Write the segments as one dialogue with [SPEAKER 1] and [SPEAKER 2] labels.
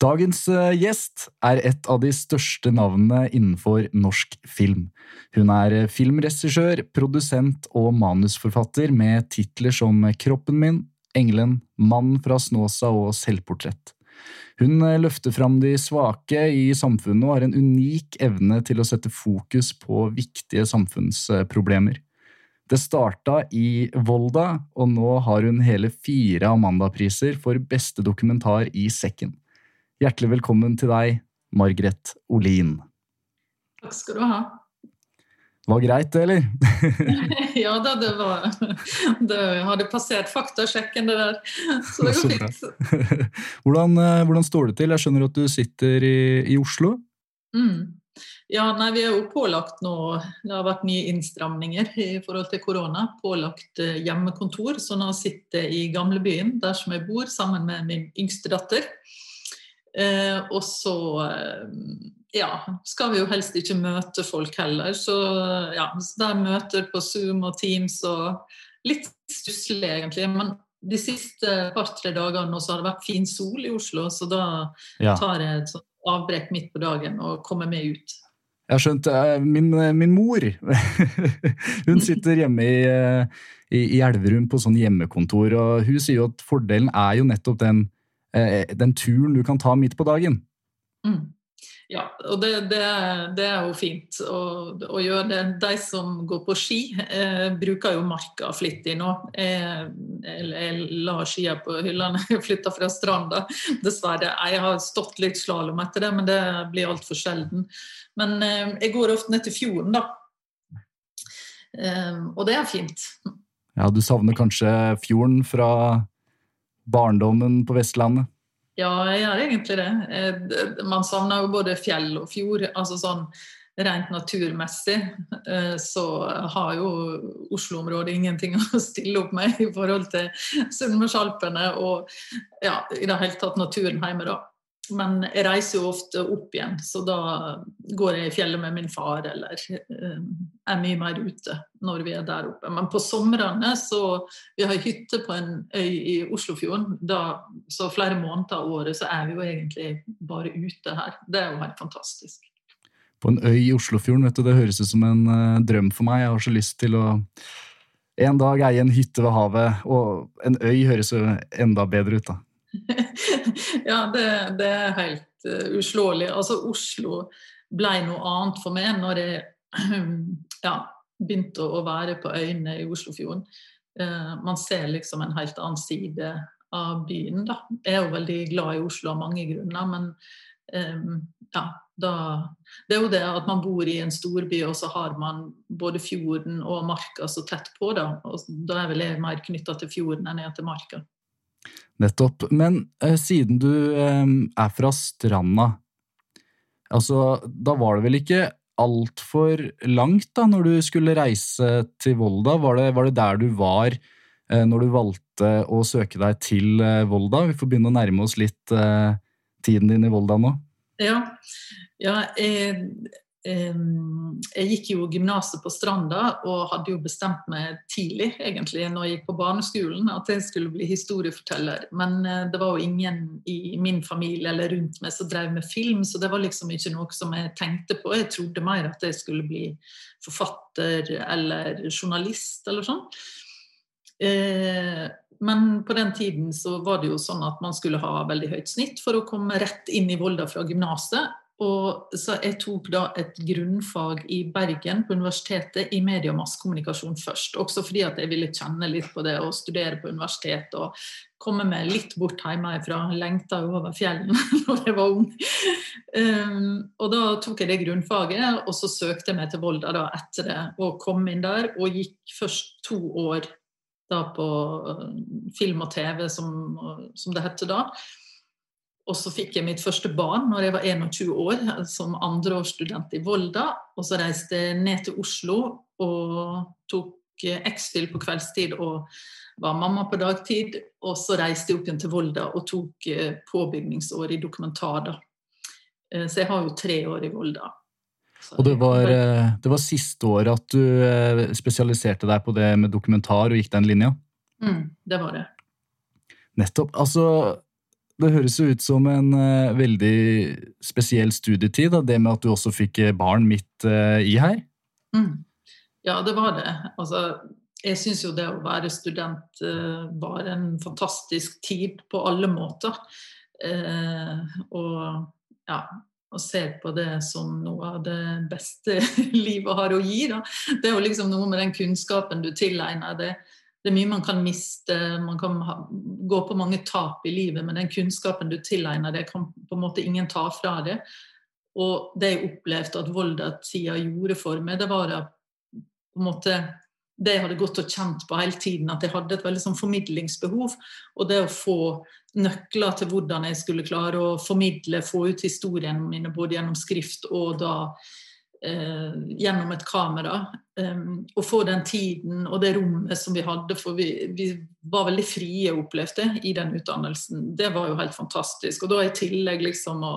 [SPEAKER 1] Dagens eh, gjest er et av de største navnene innenfor norsk film. Hun er eh, filmregissør, produsent og manusforfatter med titler som Kroppen min, Engelen, Mannen fra Snåsa og Selvportrett. Hun eh, løfter fram de svake i samfunnet og har en unik evne til å sette fokus på viktige samfunnsproblemer. Det starta i Volda, og nå har hun hele fire Amanda-priser for beste dokumentar i sekken. Hjertelig velkommen til deg, Margret Olin.
[SPEAKER 2] Takk skal du ha.
[SPEAKER 1] Det var greit, det, eller?
[SPEAKER 2] ja da, det var Det hadde passert faktasjekken, det der. Så det går fint.
[SPEAKER 1] hvordan, eh, hvordan, står det til? Jeg skjønner at du sitter i, i Oslo?
[SPEAKER 2] Mm. Ja, nei, Vi er jo pålagt nå Det har vært nye innstramninger i forhold til korona. Pålagt eh, hjemmekontor. Så nå sitter jeg i gamlebyen, der som jeg bor, sammen med min yngste datter. Eh, og så eh, ja, skal vi jo helst ikke møte folk heller. Så ja, så der møter på Zoom og Teams og litt stusslig egentlig. Men de siste par-tre dagene så har det vært fin sol i Oslo, så da ja. tar jeg et avbrekk midt på dagen og kommer med ut.
[SPEAKER 1] Jeg har skjønt eh, min, min mor Hun sitter hjemme i, eh, i, i Elverum på sånn hjemmekontor, og hun sier jo at fordelen er jo nettopp den Eh, den turen du kan ta midt på dagen.
[SPEAKER 2] Mm. Ja, og det, det, det, er jo fint å, å, gjøre det. De som går på ski, eh, bruker jo marka flittig nå. Jeg, jeg, jeg la skia på hyllene jeg flytta fra stranda, dessverre. Jeg har stått litt slalåm etter det, men det blir altfor sjelden. Men eh, jeg går ofte ned til fjorden, da. Eh, og det er fint.
[SPEAKER 1] Ja, du savner kanskje fjorden fra barndommen på Vestlandet?
[SPEAKER 2] Ja, jeg gjør egentlig det. Eh, man savner jo både fjell og fjord. altså sånn Rent naturmessig eh, så har jo Oslo-området ingenting å stille opp med i forhold til Sunnmørsalpene og ja, i det hele tatt naturen hjemme. da. Men jeg reiser jo ofte opp igjen, så da går jeg i fjellet med min far eller uh, er mye mer ute når vi er der oppe. Men på somrene så Vi har hytte på en øy i Oslofjorden. Da, så flere måneder av året så er vi jo egentlig bare ute her. Det er jo helt fantastisk.
[SPEAKER 1] På en øy i Oslofjorden, vet du, det høres ut som en uh, drøm for meg. Jeg har så lyst til å en dag eie en hytte ved havet, og en øy høres jo enda bedre ut, da.
[SPEAKER 2] ja, det, det, er helt uh, uslåelig. Altså, Oslo ble noe annet for meg når jeg ja, begynte å være på øyene i Oslofjorden. Uh, man ser liksom en helt annen side av byen. Da. Jeg er jo veldig glad i Oslo av mange grunner, men um, ja, da, det er jo det at man bor i en storby, og så har man både fjorden og marka så tett på. Da, og da er vel jeg mer knytta til fjorden enn jeg til marka.
[SPEAKER 1] Nettopp. Men eh, siden du eh, er fra Stranda, altså da var det vel ikke altfor langt da når du skulle reise til Volda? Var det, var det der du var eh, når du valgte å søke deg til eh, Volda? Vi får begynne å nærme oss litt eh, tiden din i Volda nå.
[SPEAKER 2] Ja, ja jeg, jeg gikk jo gymnaset på Stranda og hadde jo bestemt meg tidlig egentlig, når jeg gikk på barneskolen, at jeg skulle bli historieforteller. Men eh, det var jo ingen i min familie eller rundt meg som drev med film, så det var liksom ikke noe som jeg tenkte på. Jeg trodde mer at jeg skulle bli forfatter eller journalist eller sånn. Eh, men på den tiden så var det jo sånn at man skulle ha veldig høyt snitt for å komme rett inn i Volda fra gymnaset. Og så jeg tok da et grunnfag i Bergen på universitetet i medie- og massekommunikasjon først. Også fordi at jeg ville kjenne litt på det å studere på universitet og komme meg litt bort hjemmefra. Lengta jo over fjellene når jeg var ung. Um, og da tok jeg det grunnfaget, og så søkte jeg meg til Volda da etter det. Og kom inn der, og gikk først to år da på film og TV, som, som det het da. Og så fikk jeg mitt første barn når jeg var 21 år, som andreårsstudent i Volda. Og så reiste jeg ned til Oslo og tok X-Fill på kveldstid og var mamma på dagtid. Og så reiste jeg opp igjen til Volda og tok påbygningsår i dokumentar. da. Så jeg har jo tre år i Volda.
[SPEAKER 1] Og det var, det var siste året at du spesialiserte deg på det med dokumentar og gikk den linja?
[SPEAKER 2] Mm, det var det.
[SPEAKER 1] Nettopp. Altså, det høres jo ut som en uh, veldig spesiell studietid, da, det med at du også fikk barn midt uh, i her.
[SPEAKER 2] Mm. Ja, det var det. Altså, jeg syns jo det å være student uh, var en fantastisk tid på alle måter. og ja, og ser på det som noe av det beste livet har å gi. Da. Det er jo liksom noe med den kunnskapen du tilegner deg. Det er mye man kan miste, man kan ha, gå på mange tap i livet, men den kunnskapen du tilegner deg, kan på en måte ingen ta fra deg. Og det jeg opplevde at Volda-tida gjorde for meg, det var at på en måte det jeg hadde gått og kjent på hele tiden, at jeg hadde et veldig sånn formidlingsbehov. Og det å få nøkler til hvordan jeg skulle klare å formidle, få ut historiene mine både gjennom skrift og da gjennom et kamera. Um, og få den tiden og det rommet som vi hadde, for vi, vi var veldig frie, opplevde i den utdannelsen. Det var jo helt fantastisk. Og da i tillegg liksom å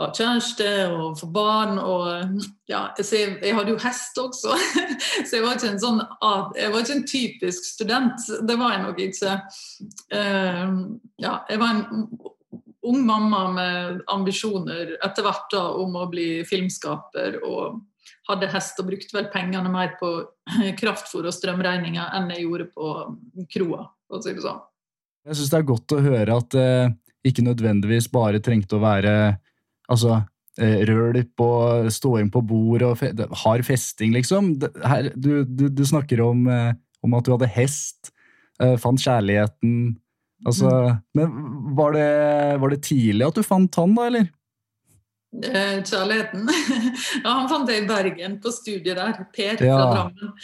[SPEAKER 2] ha kjæreste og få barn. Og ja, jeg, jeg, hadde jo hest også, så jeg var ikke en sånn jeg var ikke en typisk student. Det var jeg nok ikke. Uh, ja, jeg var en ung mamma med ambisjoner etter hvert da om å bli filmskaper. og hadde hest og brukte vel pengene mer på kraftfôr og strømregninger enn jeg gjorde på kroa. for å si det sånn.
[SPEAKER 1] Jeg syns det er godt å høre at det eh, ikke nødvendigvis bare trengte å være altså, eh, rølp og ståing på bord og fe hard festing, liksom. Her, du, du, du, snakker om, eh, om, at du hadde hest, eh, fant kjærligheten. Altså, mm. Men var det, var det, tidlig at du fant han, da, eller?
[SPEAKER 2] Kjærligheten? ja, han fant jeg i Bergen, på studiet der. Per fra Drammen.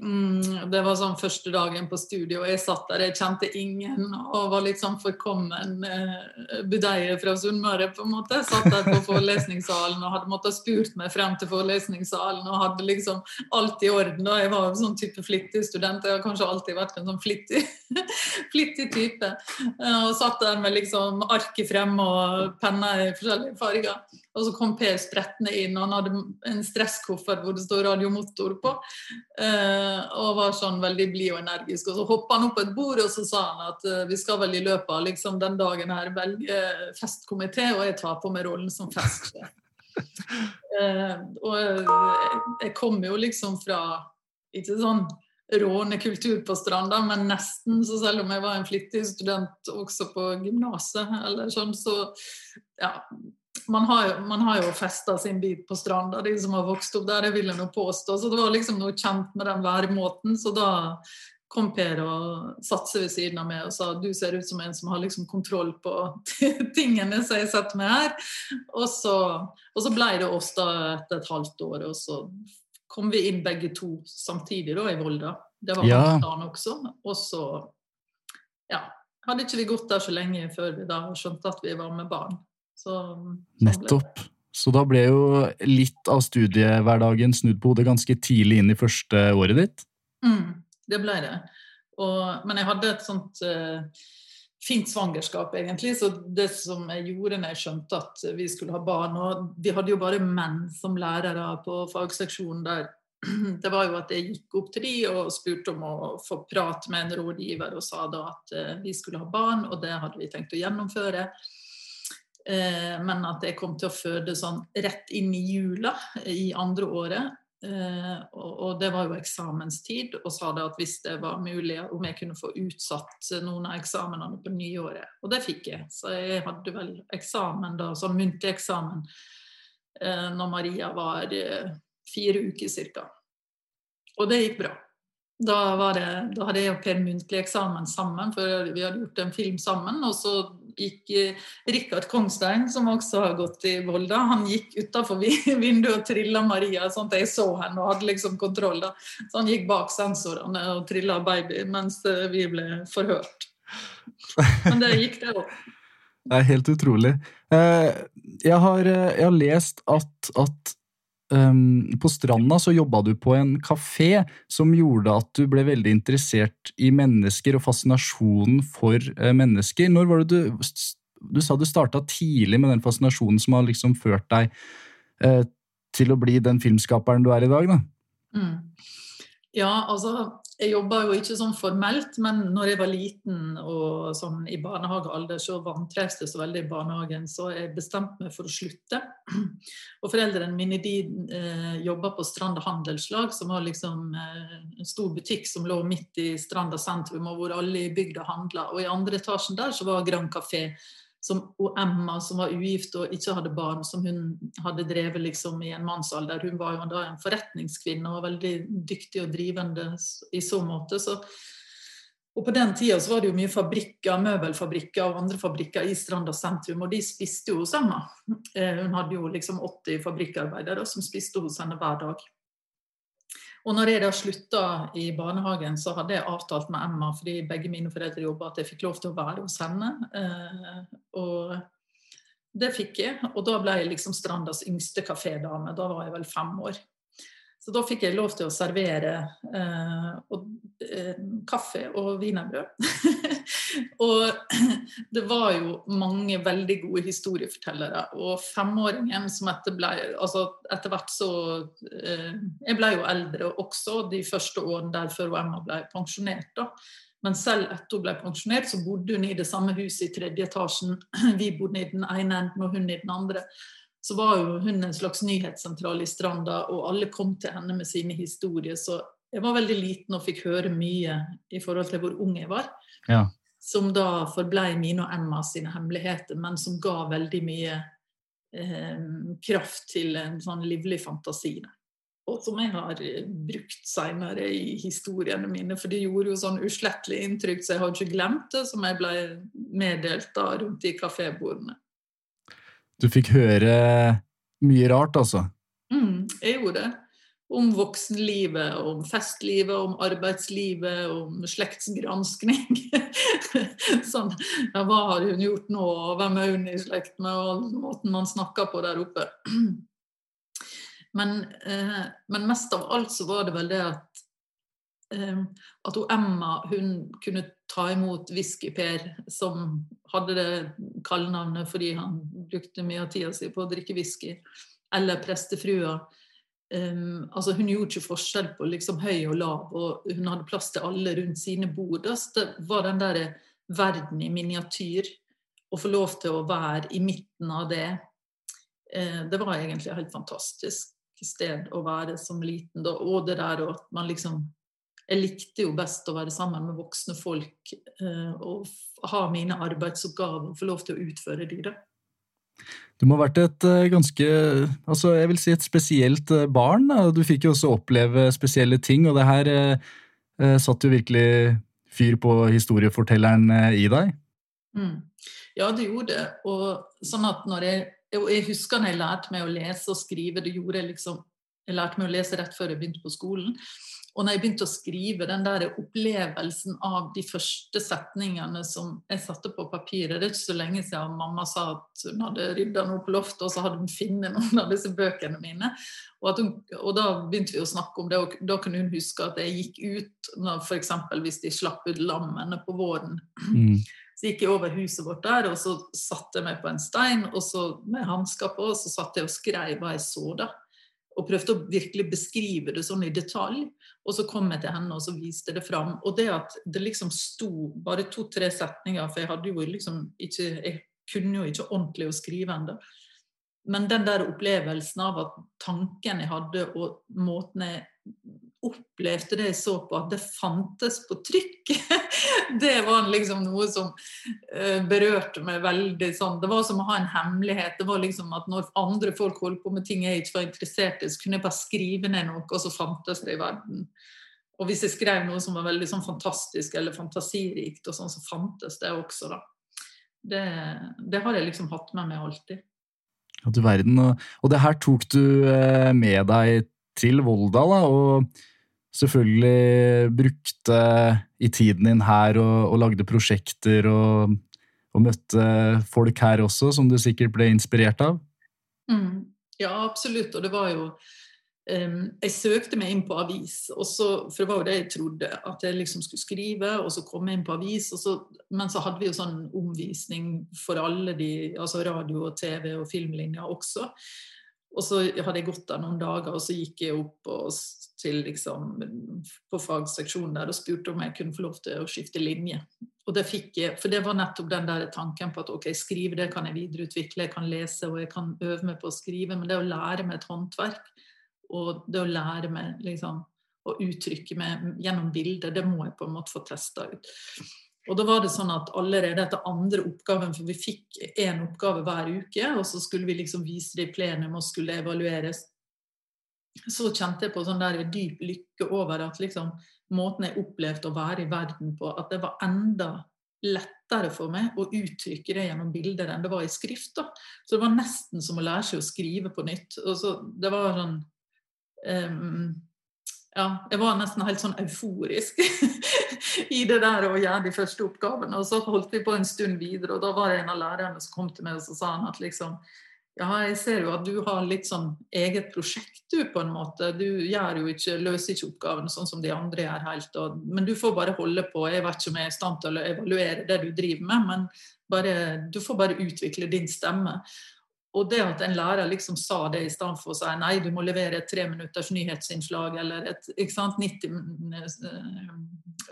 [SPEAKER 2] Mm, det var sånn første dagen på studio, og jeg satt der, jeg kjente ingen og var litt sånn forkommen eh, budeie fra Sunnmøre, på en måte. Satt der på forelesningssalen og hadde måttet spurt meg frem til forelesningssalen og hadde liksom alt i orden. Og Jeg var en sånn type flittig student, jeg har kanskje alltid vært en sånn flittig, flittig type. Og satt der med liksom arket frem og penner i forskjellige farger. Og så kom Per sprettende inn, og han hadde en stresskoffert hvor det står radiomotor på. Eh, og var sånn veldig blid og energisk. Og så hoppa han opp på et bord og så sa han at eh, vi skal vel i løpet av liksom, den dagen her velge festkomité, og jeg tar på meg rollen som festsjef. eh, og jeg, jeg kom jo liksom fra ikke sånn rånekultur på Stranda, men nesten. Så selv om jeg var en flittig student også på gymnaset, eller sånn, så ja, man har, jo, man har jo festa sin bit på stranda, de som har vokst opp der, det vil jeg nå påstå. Så det var liksom noe kjent med den væremåten. Så da kom Per og satte seg ved siden av meg og sa du ser ut som en som har liksom kontroll på tingene som jeg setter meg her. Og så, og så ble det oss da etter et halvt år, og så kom vi inn begge to samtidig da i Volda. Det var ja. planen også. Og så ja, hadde ikke vi gått der så lenge før vi da skjønte at vi var med barn. Så,
[SPEAKER 1] Nettopp. Så da ble jo litt av studiehverdagen snudd på hodet ganske tidlig inn i første året ditt?
[SPEAKER 2] Mm, det ble det. Og, men jeg hadde et sånt uh, fint svangerskap, egentlig. Så det som jeg gjorde når jeg skjønte at vi skulle ha barn Og vi hadde jo bare menn som lærere på fagseksjonen der. Det var jo at jeg gikk opp til de og spurte om å få prate med en rådgiver, og sa da at uh, vi skulle ha barn, og det hadde vi tenkt å gjennomføre. Eh, men at jeg kom til å føde sånn rett inn i jula i andre året. Eh, og, det var jo eksamenstid, og sa det at hvis det var mulig om jeg kunne få utsatt noen av eksamenene på nyåret. Og det fikk jeg. Så jeg hadde vel eksamen da, sånn muntlig eksamen eh, når Maria var fire uker ca. Og det gikk bra. Da, det, da, hadde jeg og Per muntlig eksamen sammen, for vi hadde gjort en film sammen. Og så gikk eh, Rikard Kongstein, som også har gått i Volda, han gikk utafor vinduet og trilla Maria, sånn at jeg så henne og hadde liksom kontroll. da. Så han gikk bak sensorene og trilla baby mens eh, vi ble forhørt. Men det gikk, det òg.
[SPEAKER 1] Det er helt utrolig. Eh, jeg har, jeg har lest at, at um, på stranda så jobba du på en kafé som gjorde at du ble veldig interessert i mennesker og fascinasjonen for uh, mennesker. Når var det du Du sa du starta tidlig med den fascinasjonen som har liksom ført deg uh, til å bli den filmskaperen du er i dag, da?
[SPEAKER 2] Mm. Ja, altså jeg jobba jo ikke sånn formelt, men når jeg var liten og sånn i barnehagealder, så vantrivdes jeg så veldig i barnehagen, så jeg bestemte meg for å slutte. Og foreldrene mine de eh, jobba på Stranda handelslag, som var liksom eh, en stor butikk som lå midt i Stranda sentrum, og hvor alle i bygda handla. Og i andre etasjen der så var Grand Café som, og Emma, som var ugift og ikke hadde barn, som hun hadde drevet liksom i en mannsalder. Hun var jo da en forretningskvinne og var veldig dyktig og drivende i så måte. Så, og på den tida så var det jo mye fabrikker, møbelfabrikker og andre fabrikker i Stranda sentrum, og de spiste jo hos Emma. Eh, hun hadde jo liksom 80 fabrikkarbeidere som spiste hos henne hver dag. Og når jeg da slutta i barnehagen, så hadde jeg avtalt med Emma, fordi begge mine foreldre jobba, at jeg fikk lov til å være hos henne. Eh, og det fikk jeg. Og da ble jeg liksom Strandas yngste kafédame. Da var jeg vel fem år. Så da fikk jeg lov til å servere eh, og, eh, kaffe og wienerbrød. og det var jo mange veldig gode historiefortellere. Og femåringen som etter ble altså Etter hvert så eh, Jeg ble jo eldre også de første årene der før Emma ble pensjonert. da. Men selv etter hun ble pensjonert, så bodde hun i det samme huset i tredje etasjen. Vi bodde i den ene enden og hun i den andre så var jo hun en slags nyhetssentral i Stranda, og alle kom til henne med sine historier. Så jeg var veldig liten og fikk høre mye i forhold til hvor ung jeg var.
[SPEAKER 1] Ja.
[SPEAKER 2] Som da forblei mine og Emma sine hemmeligheter, men som ga veldig mye eh, kraft til en sånn livlig fantasi. Og som jeg har brukt seinere i historiene mine, for de gjorde jo sånn uslettelig inntrykk, så jeg har ikke glemt det, som jeg ble meddelt da rundt i kafébordene.
[SPEAKER 1] Du fikk høre mye rart, altså?
[SPEAKER 2] Mm, jeg gjorde det. Om voksenlivet, om festlivet, om arbeidslivet, om slektsgranskning. sånn, ja, hva har hun gjort nå, og hvem er hun i slekt med, og måten man snakker på der oppe. Men, eh, men, mest av alt så var det vel det at eh, at Emma hun kunne ta imot Whisky-Per, som hadde det kallenavnet fordi han brukte mye av tida si på å drikke whisky, eller prestefrua. Um, altså hun gjorde ikke forskjell på liksom høy og lav, og hun hadde plass til alle rundt sine bord. Det var den der verden i miniatyr. Å få lov til å være i midten av det, uh, det var egentlig et helt fantastisk sted å være som liten. Da. Og det der og at man liksom jeg likte jo best å være sammen med voksne folk eh, og ha mine arbeidsoppgaver og få lov til å utføre de da.
[SPEAKER 1] Du må ha vært et eh, ganske altså jeg vil si et spesielt barn. barn. Du fikk jo også oppleve spesielle ting, og det her eh, satt jo virkelig fyr på historiefortelleren i deg.
[SPEAKER 2] Mm. Ja, det gjorde det. Og sånn at når jeg, jeg husker når jeg lærte meg å lese og skrive, det gjorde jeg liksom Jeg lærte meg å lese rett før jeg begynte på skolen. Og når jeg begynte å skrive den der opplevelsen av de første setningene som jeg satte på papiret Det er ikke så lenge siden mamma sa at hun hadde rydda noe på loftet, og så hadde hun funnet noen av disse bøkene mine. Og, hun, og, da begynte vi å snakke om det, og da kunne hun huske at jeg gikk ut når f.eks. hvis de slapp ut lammene på våren. Mm. Så gikk jeg over huset vårt der, og så satte jeg meg på en stein og så med hansker på, og så satt jeg og skrev hva jeg så da og prøvde å virkelig beskrive det sånn i detalj. Og så kom jeg til henne og så viste det fram. Og det at det liksom sto bare to-tre setninger, for jeg hadde jo liksom ikke Jeg kunne jo ikke ordentlig å skrive ennå. Men den der opplevelsen av at tanken jeg hadde, og måten jeg opplevde det jeg så på, at det fantes på trykk, det var liksom noe som uh, berørte meg veldig sånn. Det var som å ha en hemmelighet. Det var liksom at Når andre folk holdt på med ting jeg ikke var interessert i, så kunne jeg bare skrive ned noe, og så fantes det i verden. Og hvis jeg skrev noe som var veldig sånn fantastisk eller fantasirikt, og sånn, så fantes det også, da. Det, det har jeg liksom hatt med meg alltid.
[SPEAKER 1] Ja, du verden. Og det her tok du eh, med deg til Volda, da, og selvfølgelig brukte i tiden din her og, og lagde prosjekter og og møtte folk her også som du sikkert ble inspirert av?
[SPEAKER 2] Mm. Ja, absolutt. Og det var jo um, Jeg søkte meg inn på avis, så, for det var jo det jeg trodde. At jeg liksom skulle skrive, og så kom jeg inn på avis. Så, men så hadde vi jo sånn omvisning for alle de Altså radio og TV og filmlinjer også. Og så hadde jeg gått der noen dager, og så gikk jeg opp og, til liksom, på fagseksjonen der og spurte om jeg kunne få lov til å skifte linje. Og det fikk jeg, For det var nettopp den der tanken på at ok, skrive det kan jeg videreutvikle, jeg kan lese og jeg kan øve meg på å skrive, men det å lære meg et håndverk og det å lære meg liksom, å uttrykke meg gjennom bilder, det må jeg på en måte få testa ut. Og da var det sånn at allerede etter andre oppgaven, for vi fikk én oppgave hver uke, og så skulle vi liksom vise det i plenum og skulle evalueres, så kjente jeg på sånn der dyp lykke over at liksom måten jeg opplevde å være i verden på, at det var enda lettere for meg å uttrykke det gjennom bilder enn det var i skrift. da. Så det var nesten som å lære seg å skrive på nytt. Og så, det var sånn um, ja, jeg var nesten helt sånn euforisk i det der å gjøre de første oppgavene. Og så holdt vi på en stund videre, og da var det en av lærerne som kom til meg og så sa han at liksom ja, jeg ser jo at du har litt sånn eget prosjekt, du, på en måte. Du ikke, løser ikke oppgavene sånn som de andre gjør helt. Og, men du får bare holde på. Jeg vet ikke om jeg er i stand til å evaluere det du driver med, men bare, du får bare utvikle din stemme. Og det at en lærer liksom sa det i stedet for å si nei, du må levere et tre minutters nyhetsinnslag eller et sant, 90 eh,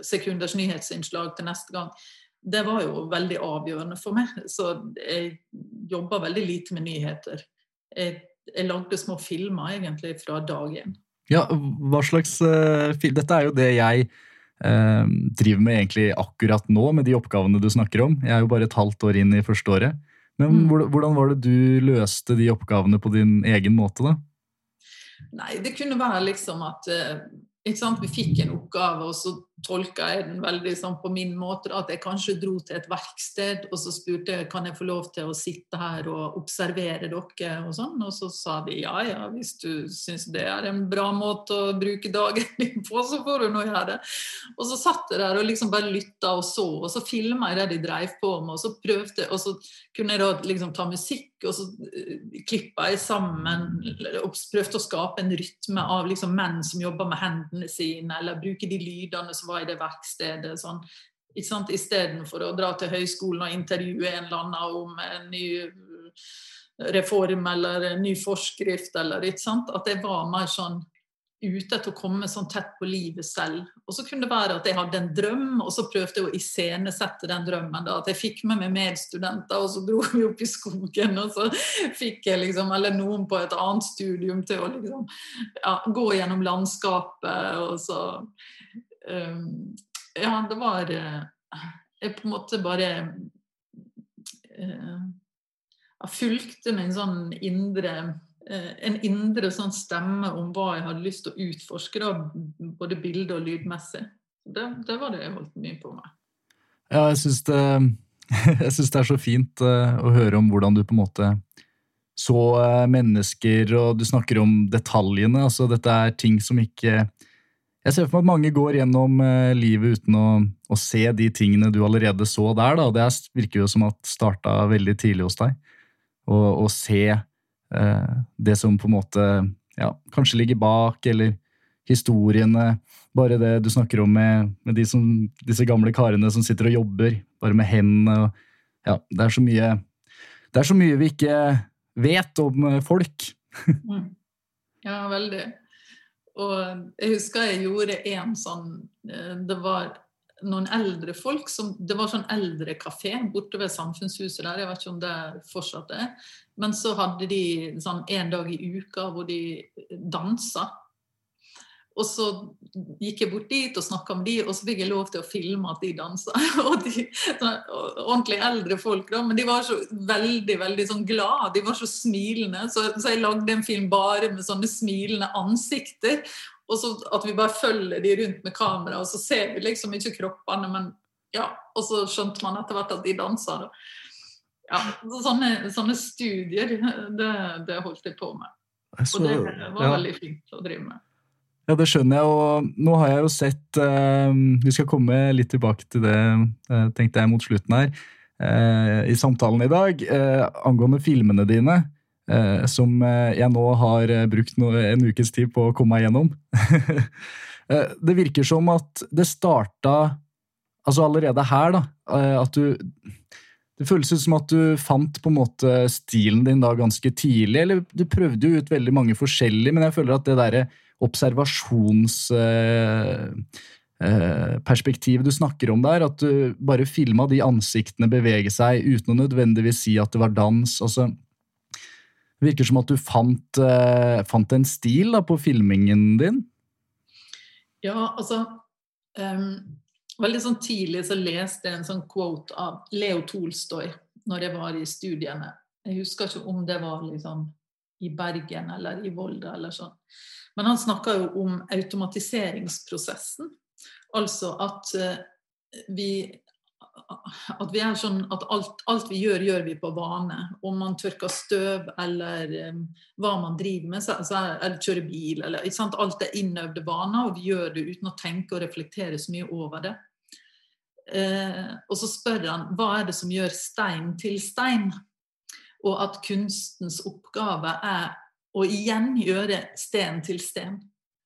[SPEAKER 2] sekunders nyhetsinnslag til neste gang, det var jo veldig avgjørende for meg. Så jeg jobba veldig lite med nyheter. Jeg, jeg, lagde små filmer egentlig fra dag én.
[SPEAKER 1] Ja, hva slags uh, Dette er jo det jeg uh, driver med egentlig akkurat nå, med de oppgavene du snakker om. Jeg er jo bare et halvt år inn i første året. Men mm. hvordan var det du løste de oppgavene på din egen måte, da?
[SPEAKER 2] Nei, det kunne være liksom at sant, vi fikk en oppgave, og så tolka jeg den veldig sånn på min måte. At jeg kanskje dro til et verksted og så spurte jeg kan jeg få lov til å sitte her og observere dere. Og sånn, og så sa de ja ja, hvis du syns det er en bra måte å bruke dagen din på, så får du nå gjøre det. Og så satt jeg der og liksom bare lytta og så, og så filma jeg det de dreiv på med, og så prøvde og så kunne jeg da liksom ta musikk, og så uh, klippa jeg sammen og prøvde å skape en rytme av liksom menn som jobber med hendene sine, eller bruke de lydene som var i det verkstedet. sånn Istedenfor å dra til høyskolen og intervjue en eller annen om en ny reform eller en ny forskrift. Eller, sant? At jeg var mer sånn ute etter å komme sånn tett på livet selv. Og så kunne det være at jeg hadde en drøm, og så prøvde jeg å iscenesette den drømmen. da, At jeg fikk med meg medstudenter, og så dro vi opp i skogen. Og så fikk jeg liksom, eller noen på et annet studium til å liksom ja, gå gjennom landskapet. Og så Ja, det var uh, Jeg på en måte bare uh, Jeg fulgte min sånn indre Eh, en indre sånn stemme om hva jeg hadde lyst til å utforske, da, både bilde- og lydmessig. Det, det, var det jeg holdt mye på med.
[SPEAKER 1] Ja, jeg syns det, det, er så fint å høre om hvordan du på en måte så mennesker, og du snakker om detaljene. altså Dette er ting som ikke Jeg ser for meg at mange går gjennom uh, livet uten å, å, se de tingene du allerede så der. da, og Det virker jo som at starta veldig tidlig hos deg. Å se Eh, det som på en måte ja, kanskje ligger bak, eller historiene. Bare det du snakker om med, med de som, disse gamle karene som sitter og jobber, bare med hendene. Ja, det er så mye Det er så mye vi ikke vet om eh, folk.
[SPEAKER 2] Mm. ja, veldig. Og jeg husker jeg gjorde en sånn eh, Det var noen eldre folk som Det var sånn eldrekafé borte ved Samfunnshuset der, jeg vet ikke om det fortsatt er. Men så hadde de sånn en dag i uka hvor de dansa. Og så gikk jeg bort dit og snakka med de, og så fikk jeg lov til å filme at de dansa. Og de, ordentlig eldre folk, da, men de var så veldig veldig sånn glad. De var så smilende. Så, så jeg lagde en film bare med sånne smilende ansikter. Og så at vi bare følger de rundt med kamera, og så ser vi liksom ikke kroppene, men ja. Og så skjønte man etter hvert at de dansa. Ja, så sånne, sånne, studier, det, det, holdt jeg på med. Og det var veldig fint å drive med.
[SPEAKER 1] Ja, det skjønner jeg, og nå har jeg jo sett uh, Vi skal komme litt tilbake til det, uh, tenkte jeg, mot slutten her. eh, i samtalen i dag eh, angående filmene dine. Eh, som eh, jeg nå har eh, brukt no en ukes tid på å komme meg gjennom. Eh, det virker som at det starta altså allerede her, da. eh, At du Det føles ut som at du fant på en måte stilen din da ganske tidlig. Eller du prøvde jo ut veldig mange forskjellige, men jeg føler at det derre observasjonsperspektivet du snakker om der, at du bare filma de ansiktene bevege seg uten å nødvendigvis si at det var dans. altså det virker som at du fant, eh, fant en stil da, på filmingen din.
[SPEAKER 2] Ja, altså um, Veldig sånn tidlig så leste jeg en sånn quote av Leo Tolstoy når jeg var i studiene. Jeg husker ikke om det var liksom i Bergen eller i Volda eller sånn. Men han snakka jo om automatiseringsprosessen. Altså at uh, vi at vi er sånn at alt, alt, vi gjør, gjør vi på vane. Om man tørker støv eller um, hva man driver med, så, så er, eller kjører bil eller Alt er innøvde vaner, og vi gjør det uten å tenke og reflektere så mye over det. Eh, og så spør han hva er det som gjør stein til stein? Og at kunstens oppgave er å igjen gjøre sten til sten.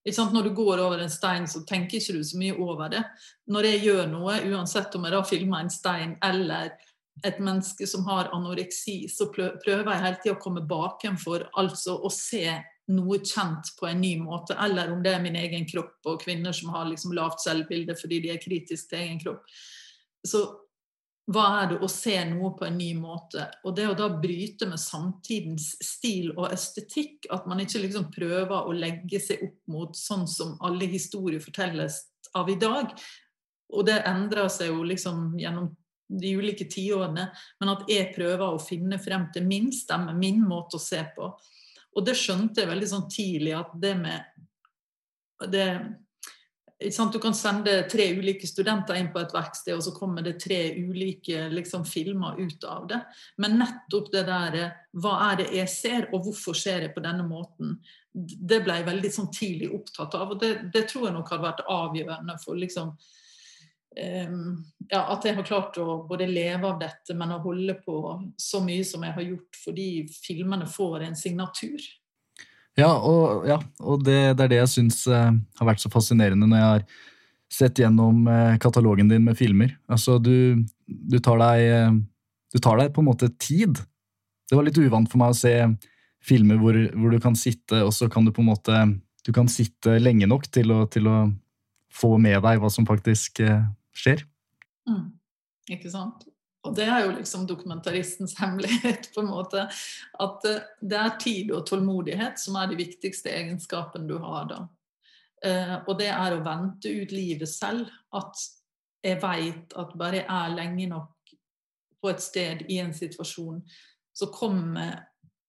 [SPEAKER 2] Når du går over en stein, så tenker ikke du så mye over det. Når jeg gjør noe, uansett om jeg da filmer en stein eller et menneske som har anoreksi, så prøver jeg hele tida å komme bakenfor, altså å se noe kjent på en ny måte. Eller om det er min egen kropp, og kvinner som har liksom lavt selvbilde fordi de er kritiske til egen kropp. Så hva er det å se noe på en ny måte? Og det å da bryte med samtidens stil og estetikk, at man ikke liksom prøver å legge seg opp mot sånn som alle historier fortelles av i dag. Og det endrer seg jo liksom gjennom de ulike tiårene, men at jeg prøver å finne frem til min stemme, min måte å se på. Og det skjønte jeg veldig sånn tidlig, at det med det du kan sende tre ulike studenter inn på et verksted, og så kommer det tre ulike liksom, filmer ut av det. Men nettopp det der Hva er det jeg ser, og hvorfor ser jeg på denne måten? Det ble jeg veldig sånn, tidlig opptatt av, og det, det, tror jeg nok har vært avgjørende for liksom, um, ja, at jeg har klart å både leve av dette, men å holde på så mye som jeg har gjort, fordi filmene får en signatur.
[SPEAKER 1] Ja, og, ja, og det, det, er det jeg syns uh, har vært så fascinerende når jeg har sett gjennom uh, katalogen din med filmer. Altså, du, du, tar deg, uh, du tar deg på en måte tid. Det var litt uvant for meg å se filmer hvor, hvor, du kan sitte, og så kan du på en måte Du kan sitte lenge nok til å, til å få med deg hva som faktisk skjer.
[SPEAKER 2] Mm. Ikke sant? Og det er jo liksom dokumentaristens hemmelighet, på en måte. At eh, det er tid og tålmodighet som er de viktigste egenskapene du har da. Eh, og det er å vente ut livet selv. At jeg veit at bare jeg er lenge nok på et sted i en situasjon, så kommer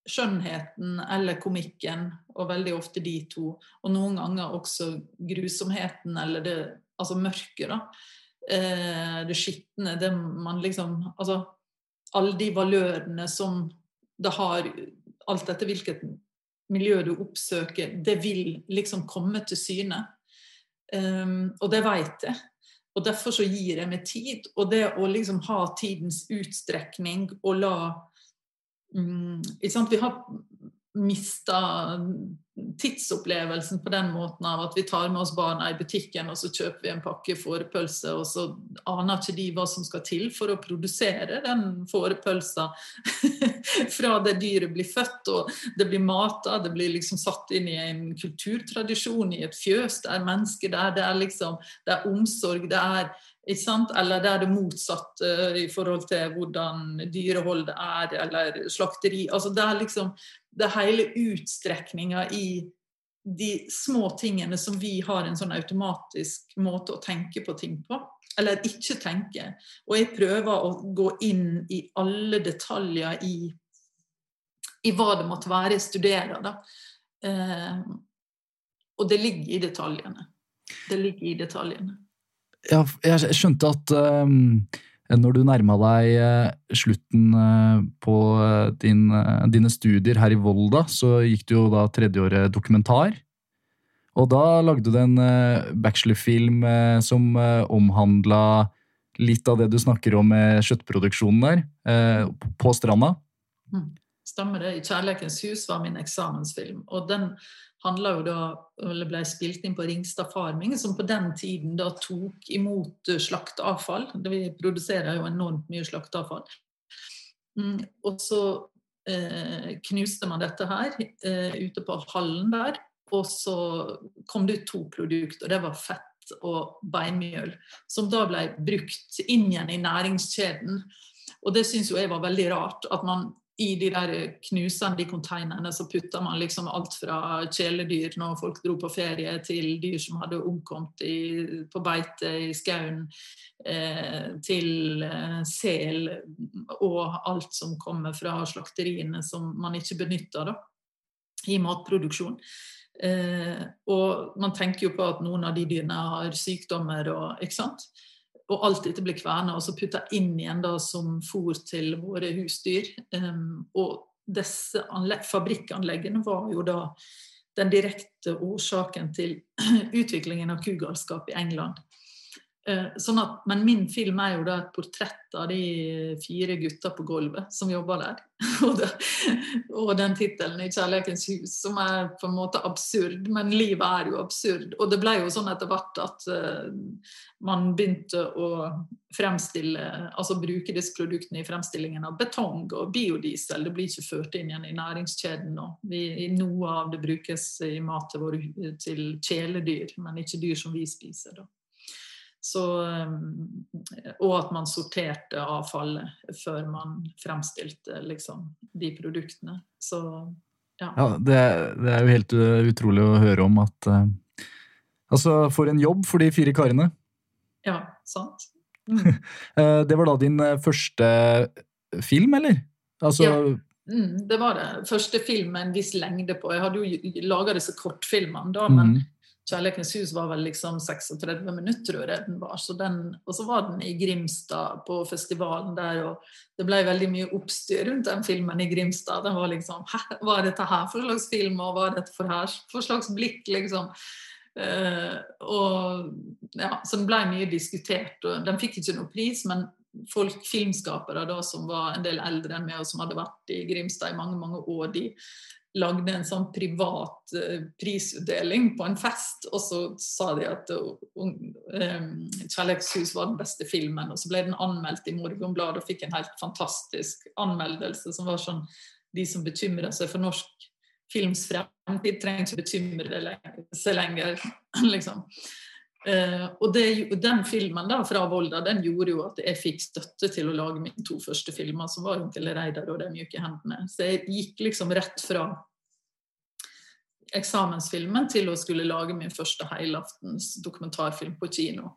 [SPEAKER 2] skjønnheten eller komikken, og veldig ofte de to, og noen ganger også grusomheten eller det, altså mørket, da eh, det skitne, det man liksom Altså alle de valørene som det har, alt etter hvilket miljø du oppsøker, det vil liksom komme til syne. Um, og det veit jeg. Og derfor så gir jeg meg tid. Og det å liksom ha tidens utstrekning og la um, Vi har mista tidsopplevelsen på den måten av at vi tar med oss barna i butikken, og så kjøper vi en pakke fårepølse, og så aner ikke de hva som skal til for å produsere den fårepølsa fra det dyret blir født, og det blir mata, det blir liksom satt inn i en kulturtradisjon, i et fjøs, det er mennesker der, det er liksom det er omsorg, det er eller det er det motsatte i forhold til hvordan dyreholdet er, eller slakteri. Altså det er liksom det hele utstrekninga i de små tingene som vi har en sånn automatisk måte å tenke på ting på. Eller ikke tenke. Og jeg prøver å gå inn i alle detaljer i, i hva det måtte være jeg studerer. Da. Uh, og det ligger i detaljene. Det ligger i detaljene.
[SPEAKER 1] Jeg skjønte at um når du nærma deg eh, slutten eh, på eh, din, dine studier her i Volda, så gikk du jo da tredjeåret dokumentar. Og da lagde du en bachelorfilm som omhandla litt av det du snakker om med kjøttproduksjonen der, eh, på stranda.
[SPEAKER 2] Stemmer det. 'I kjærlighetens hus' var min eksamensfilm. Og den handla jo da, eller ble spilt inn på Ringstad Farming, som på den tiden da tok imot eh, slakteavfall. Vi produserer jo enormt mye slakteavfall. Mm, og så eh, knuste man dette her eh, ute på hallen der. Og så kom det ut to produkter, og det var fett og beinmjøl. Som da ble brukt inn igjen i næringskjeden. Og det syns jo jeg var veldig rart. at man i de der knusende konteinerne så putta man liksom alt fra kjæledyr når folk dro på ferie, til dyr som hadde omkommet i, på beite i skauen, eh, til eh, sel og alt som kommer fra slakteriene som man ikke benytter i matproduksjon. Eh, og man tenker jo på at noen av de dyrene har sykdommer og ikke sant og alt dette blir kverna og så putta inn igjen da som fôr til våre husdyr. Um, og disse fabrikkanleggene var jo da den direkte årsaken til utviklingen av kugalskap i England. Eh, sånn at, men min film er jo da et portrett av de fire gutta på gulvet som jobber der. og, den tittelen i 'Kjærlighetens hus', som er på en måte absurd, men livet er jo absurd. Og det ble jo sånn etter hvert at uh, man begynte å fremstille, altså bruke disse produktene i fremstillingen av betong og biodiesel. Det blir ikke ført inn igjen i næringskjeden nå. Vi, noe av det brukes i mat til, til kjæledyr, men ikke dyr som vi spiser. da. Så, eh, og at man sorterte avfallet før man fremstilte liksom, de produktene. Så ja.
[SPEAKER 1] ja det, det, er jo helt utrolig å høre om at uh, Altså, for en jobb for de fire karene.
[SPEAKER 2] Ja, sant.
[SPEAKER 1] Mm. det var da din første film, eller? Altså,
[SPEAKER 2] ja. Mm, det var det. Første film med en viss lengde på. Jeg hadde jo laga disse kortfilmene, da, mm. 'Kjærlighetens hus' var vel liksom 36 minutter, tror jeg den var. Så den, og så var den i Grimstad, på festivalen der, og det ble veldig mye oppstyr rundt den filmen i Grimstad. Den var liksom Hva er dette her for slags film, og hva er dette for, her, for slags blikk, liksom? Uh, og ja, Så den ble mye diskutert, og den fikk ikke noe pris, men folk, filmskapere da, som var en del eldre enn meg, og som hadde vært i Grimstad i mange mange år, de lagde en sånn privat uh, prisutdeling på en fest, og så sa de at um, 'Kjærlighetshus' var den beste filmen, og så ble den anmeldt i Morgenbladet og fikk en helt fantastisk anmeldelse som var sånn De som bekymrer seg for norsk films fremtid, trenger ikke bekymre seg lenger, liksom. Uh, og det, Den filmen da, fra Volda den gjorde jo at jeg fikk støtte til å lage mine to første filmer, som var 'Onkel Reidar og De mjuke hendene'. Så jeg gikk liksom rett fra eksamensfilmen til å skulle lage min første helaftens dokumentarfilm på kino.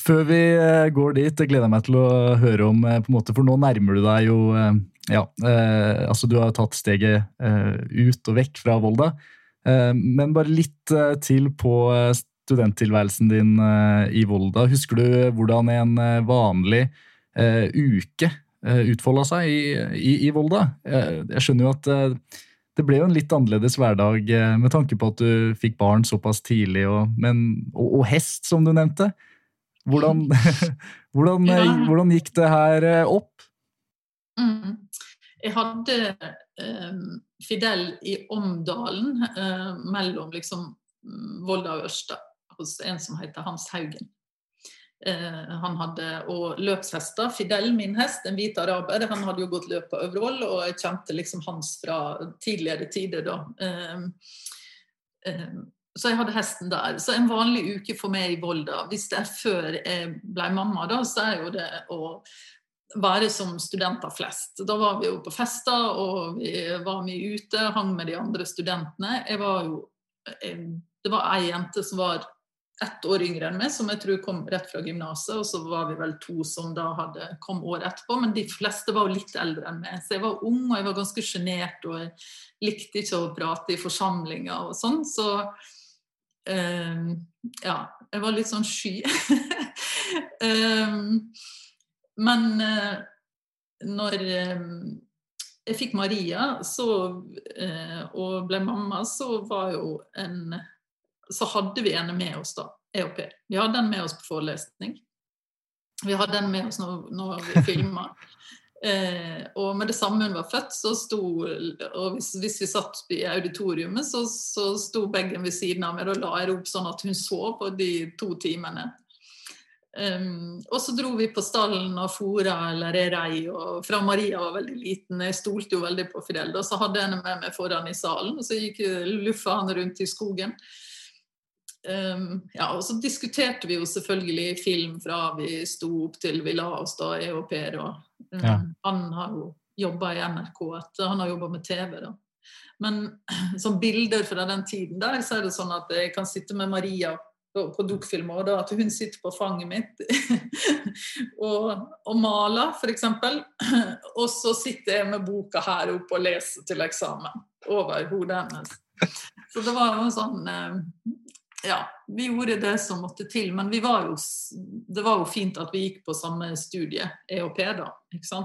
[SPEAKER 1] Før vi eh, går dit, jeg gleder meg til å høre om, eh, på en måte, for nå nærmer du deg jo Ja, eh, altså du har tatt steget eh, ut og vekk fra Volda. Eh, men bare litt til på studenttilværelsen din uh, i Volda. Husker du hvordan en uh, vanlig uh, uke utfolda seg i, i, i Volda? jeg skjønner jo at det ble jo en litt annerledes hverdag med tanke på at du fikk barn såpass tidlig, og, men, og, og hest, som du nevnte. Hvordan, hvordan, ja. hvordan gikk det her opp?
[SPEAKER 2] Mm. Jeg hadde um, Fidel i Omdalen uh, mellom liksom mm, Volda og Ørsta hos en som heter Hans Haugen. Eh, han hadde og løpshester. Fidel, min hest, en hvit araber, han hadde jo gått løp på Øvrevoll, og jeg kjente liksom hans fra tidligere tider da. Eh, eh, så jeg hadde hesten der. Så en vanlig uke for meg i Volda, hvis det er før jeg ble mamma, da, så er jo det å være som studenter flest. Da var vi jo på fester, og vi var mye ute, hang med de andre studentene. Jeg var jo Det var ei jente som var ett år yngre enn meg, som jeg tror kom rett fra gymnaset. Og så var vi vel to som da hadde, kom året etterpå, men de fleste var jo litt eldre enn meg. Så jeg var ung og jeg var ganske sjenert, og jeg likte ikke å prate i forsamlinger og sånn. Så um, ja, jeg var litt sånn sky. um, men uh, når um, jeg fikk Maria så, uh, og ble mamma, så var jo en så hadde vi en med oss da, EOP. Vi hadde en med oss på forelesning. Vi hadde en med oss når, når vi filma. Eh, og med det samme hun var født, så sto Og hvis, hvis vi satt i auditoriumet, så, så sto begge ved siden av meg og la jeg opp sånn at hun så på de to timene. Um, og så dro vi på stallen og fora eller rei, og fra Maria var veldig liten. Jeg stolte jo veldig på Fidel. Og så hadde jeg henne med meg foran i salen, og så gikk luffa han rundt i skogen. Um, ja, og så diskuterte vi jo selvfølgelig film fra vi sto opp til vi la oss da, jeg og Per. Og, um, ja. Han har jo jobba i NRK, etter, han har jobba med TV. da. Men som bilder fra den tiden der, så er det sånn at jeg kan sitte med Maria på, på dukkfilmer, og da at hun sitter på fanget mitt og, og maler, f.eks. Og så sitter jeg med boka her oppe og leser til eksamen over hodet hennes. Så det var jo sånn eh, ja, vi gjorde det som måtte til. Men var jo, det var jo fint at vi gikk på samme studie, EOP, da.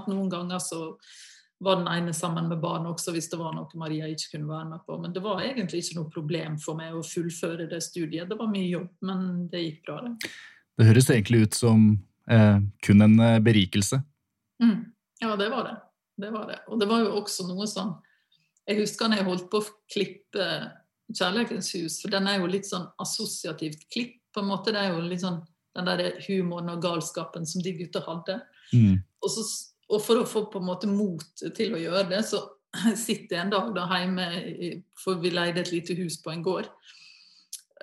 [SPEAKER 2] Noen ganger så var den ene sammen med barn også hvis det var noe Maria ikke kunne være med på. Men det var egentlig ikke noe problem for meg å fullføre det studiet. Det var mye jobb, men det gikk bra, det.
[SPEAKER 1] Det høres egentlig ut som eh, kun en eh, berikelse.
[SPEAKER 2] Mm. Ja, det var det. Det var det. Og det var jo også noe som Jeg husker når jeg holdt på å klippe 'Kjærlighetens hus', for den er jo litt sånn assosiativt klipp. på en måte, Det er jo litt sånn den der humoren og galskapen som de gutta hadde. Mm. Og, så, og, for å få på en måte mot til å gjøre det, så sitter jeg en dag da hjemme, for vi leide et lite hus på en gård.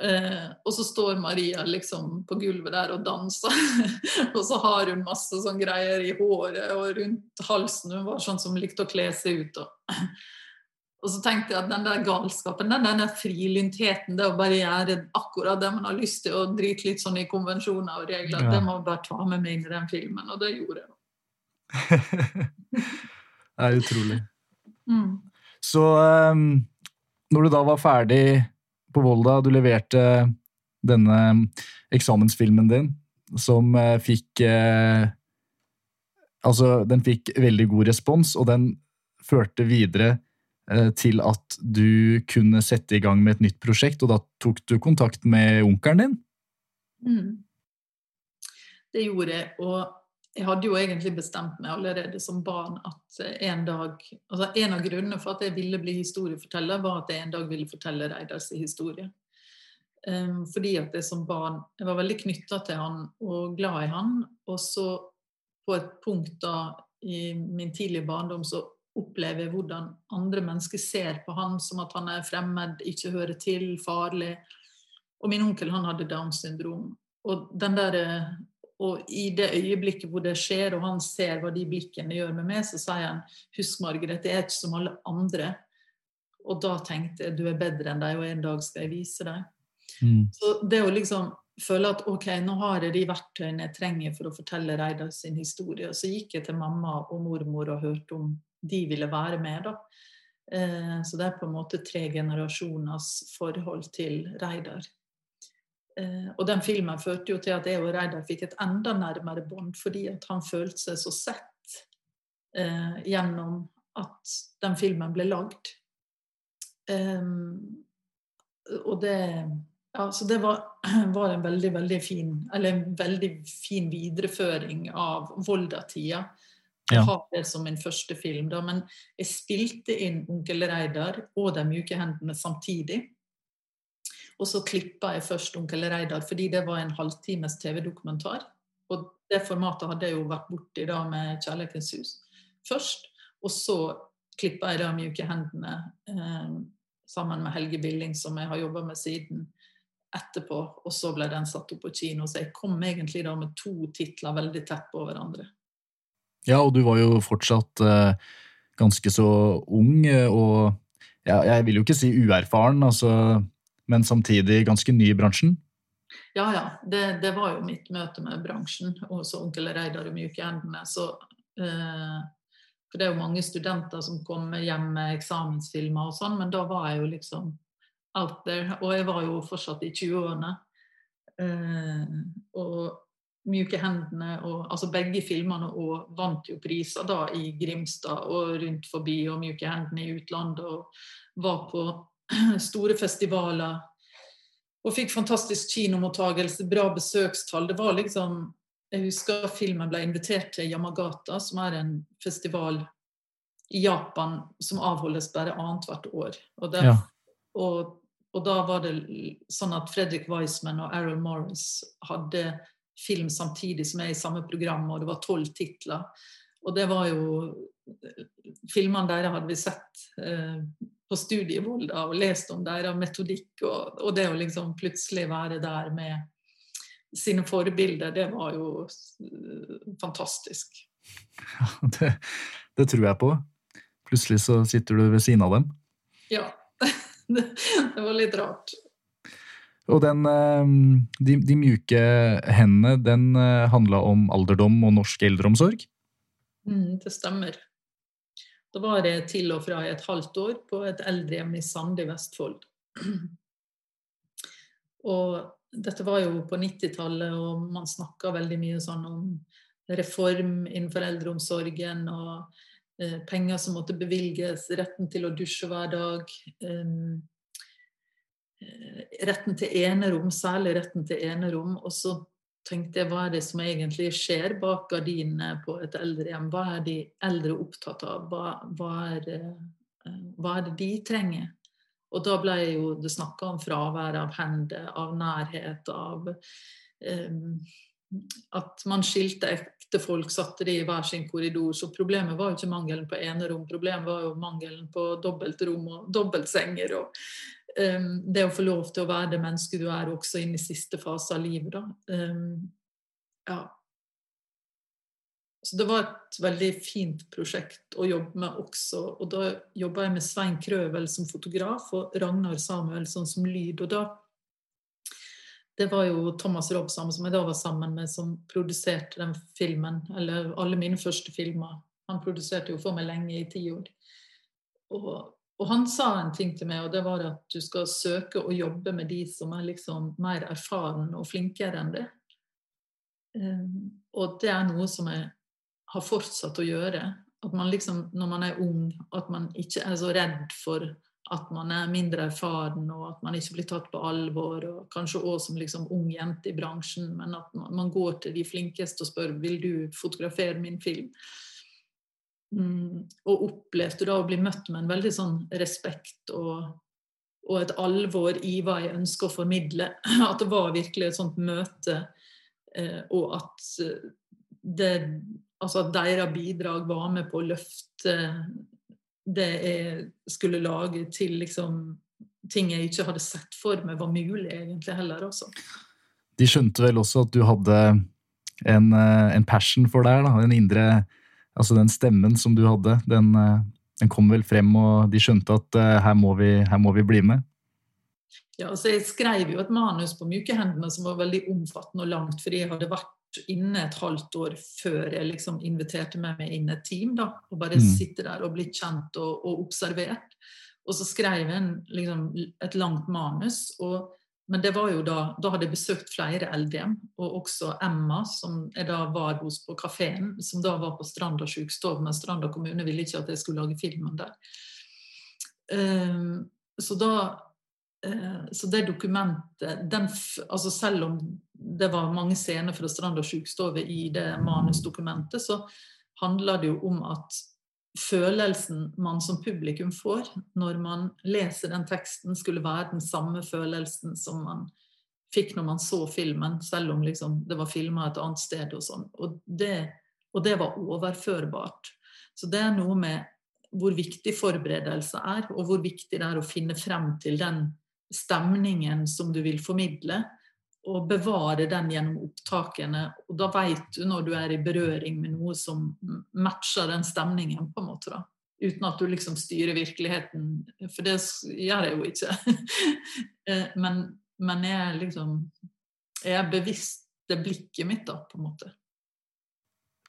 [SPEAKER 2] Eh, og så står Maria liksom på gulvet der og danser. og så har hun masse sånn greier i håret og rundt halsen. Hun var sånn som likte å kle seg ut. Og, og så tenkte jeg at den der galskapen, den, den der frilyntheten, det å bare gjøre akkurat det man har lyst til, og drite litt sånn i konvensjoner og regler, ja. det må jeg bare ta med meg inn i den filmen. Og det gjorde jeg.
[SPEAKER 1] det er utrolig. Mm. Så um, når du da var ferdig på Volda, du leverte denne eksamensfilmen din, som uh, fikk uh, Altså, den fikk veldig god respons, og den førte videre til at du kunne sette i gang med et nytt prosjekt, og da tok du kontakt med onkelen din? Mm.
[SPEAKER 2] Det gjorde jeg, og jeg hadde jo egentlig bestemt meg allerede som barn at en dag altså En av grunnene for at jeg ville bli historieforteller, var at jeg en dag ville fortelle Reidars historie. Um, fordi at jeg som barn jeg var veldig knytta til han og glad i han. Og så på et punkt da i min tidlige barndom så opplever hvordan andre mennesker ser på han som at han er fremmed, ikke hører til, farlig. Og min onkel han hadde Downs syndrom. Og, der, og i det øyeblikket hvor det skjer, og han ser hva de blikkene gjør med meg, så sier han husk Margaret, jeg er ikke som alle andre. Og da tenkte jeg du er bedre enn deg, og en dag skal jeg vise deg. Mm. Så det å liksom føle at ok, nå har jeg de verktøyene jeg trenger for å fortelle Reidar sin historie. Og så gikk jeg til mamma og mormor og hørte om de ville være med. da. Eh, så det er på en måte tre generasjoners forhold til Reidar. Eh, og den filmen førte jo til at jeg og Reidar fikk et enda nærmere bånd, fordi at han følte seg så sett eh, gjennom at den filmen ble lagd. og det ja, så det var, var, en veldig veldig fin eller en veldig fin videreføring av Volda-tida. Jeg har det som min første film, da, men jeg spilte inn 'Onkel Reidar' og 'De mjuke hendene' samtidig. Og så klippa jeg først 'Onkel Reidar' fordi det var en halvtimes TV-dokumentar. Og det formatet hadde jeg jo vært borti da med 'Kjærlighetens hus' først. Og så klippa jeg da 'Mjuke hendene' eh, sammen med Helge Billing, som jeg har jobba med siden etterpå. Og så ble den satt opp på kino. Så jeg kom egentlig da med to titler veldig tett på hverandre.
[SPEAKER 1] Ja, og du var jo fortsatt uh, ganske så ung, eh, og ja, jeg vil jo ikke si uerfaren, altså, men samtidig ganske ny i bransjen?
[SPEAKER 2] Ja, ja. Det, det var jo mitt møte med bransjen, og så onkel Reidar i Myke endene. Så, uh, for det er jo mange studenter som kommer hjem med eksamensfilmer og sånn, men da var jeg jo liksom out there. Og jeg var jo fortsatt i 20-årene. Uh, og myke hendene og altså begge filmene og vant jo priser da i Grimstad og rundt forbi og 'Mjuke hendene i utlandet og var på store festivaler og fikk fantastisk kinomottagelse, bra besøkstall. Det var liksom jeg husker filmen ble invitert til Yamagata, som er en festival i Japan som avholdes bare annethvert år. Og, der,
[SPEAKER 3] Ja.
[SPEAKER 2] og, og da var det sånn at Fredrik Weisman og Errol Morris hadde film samtidig som jeg i samme program, og det var tolv titler. Og det var jo Filmene deres hadde vi sett eh, på studiet i Volda og lest om deres metodikk, og, og det å liksom plutselig være der med sine forbilder, det var jo eh, fantastisk.
[SPEAKER 1] Ja, det, det tror jeg på. Plutselig så sitter du ved siden av dem.
[SPEAKER 2] Ja. Det, det var litt rart.
[SPEAKER 1] Og den, eh, de, de mjuke hendene, den eh, handla om alderdom og norsk eldreomsorg.
[SPEAKER 2] Mm, det stemmer. Da var det til og fra i et halvt år på et eldrehjem i Sande i Vestfold. Og dette var jo på 90-tallet, og man snakka veldig mye sånn om reform innenfor eldreomsorgen og eh, penger som måtte bevilges, retten til å dusje hver dag. Retten til enerom, særlig retten til enerom. Og så tenkte jeg hva er det som egentlig skjer bak gardinene på et eldrehjem? Hva er de eldre opptatt av? Hva, hva, er, eh, hva er det de trenger? Og da ble jo det snakka om fravær av hender, av nærhet, av um, at man skilte ekte folk, satte de i hver sin korridor. Så problemet var jo ikke mangelen på enerom, problemet var jo mangelen på dobbeltrom og dobbeltsenger. og det å få lov til å være det mennesket du er også inn i siste fase av livet. Da. Um, ja. Så det var et veldig fint prosjekt å jobbe med også. Og da jobba jeg med Svein Krøvel som fotograf og Ragnar Samuelsson som lyd. Og da Det var jo Thomas Robsam som jeg da var sammen med, som produserte den filmen. Eller alle mine første filmer. Han produserte jo for meg lenge, i ti år. Og, og han sa en ting til meg, og det var at du skal søke å jobbe med de som er liksom mer erfaren og flinkere enn det. Um, og det er noe som jeg har fortsatt å gjøre. At man liksom, når man er ung, at man ikke er så redd for at man er mindre erfaren, og at man ikke blir tatt på alvor. og Kanskje også som liksom ung jente i bransjen, men at man går til de flinkeste og spør vil du fotografere min film. Mm, og opplevde da å bli møtt med en veldig sånn respekt og, og et alvor i hva jeg ønsker å formidle. At det var virkelig et sånt møte, eh, og at det altså at deres bidrag var med på å løfte det jeg skulle lage til liksom ting jeg ikke hadde sett for meg var mulig, egentlig heller. Også.
[SPEAKER 1] De skjønte vel også at du hadde en, en passion for det her. En indre Altså den stemmen som du hadde, den, den kom vel frem, og de skjønte at uh, her, må vi, her må vi bli med.
[SPEAKER 2] Ja, altså Jeg skrev jo et manus på Mykehendene som var veldig omfattende og langt, fordi jeg hadde vært inne et halvt år før jeg liksom inviterte med meg inn et team. da, Og bare
[SPEAKER 1] Mm.
[SPEAKER 2] sitte der og bli kjent og, og observert. Og så skrev jeg en, liksom, et langt manus. og men det var jo da, da hadde jeg besøkt flere LDM, og også Emma, som jeg da var hos på kafeen, som da var på Stranda sjukestove, men Stranda kommune ville ikke at jeg skulle lage filmen der. Ehm, så da eh, Så det dokumentet den, altså Selv om det var mange scener fra Stranda sjukestove i det manusdokumentet, så handla det jo om at følelsen man som publikum får når man leser den teksten, skulle være den samme følelsen som man fikk når man så filmen, selv om liksom det var filma et annet sted. Og sånn. Og og det var overførbart. Så det er noe med hvor viktig forberedelse er, og hvor viktig det er å finne frem til den stemningen som du vil formidle, og bevare den gjennom opptakene. Og da veit du når du er i berøring med noe som matcher den stemningen, på en måte. da. Uten at du liksom styrer virkeligheten, for det gjør jeg jo ikke. Eh, men, men jeg liksom Jeg er bevisst det blikket mitt, da, på en måte.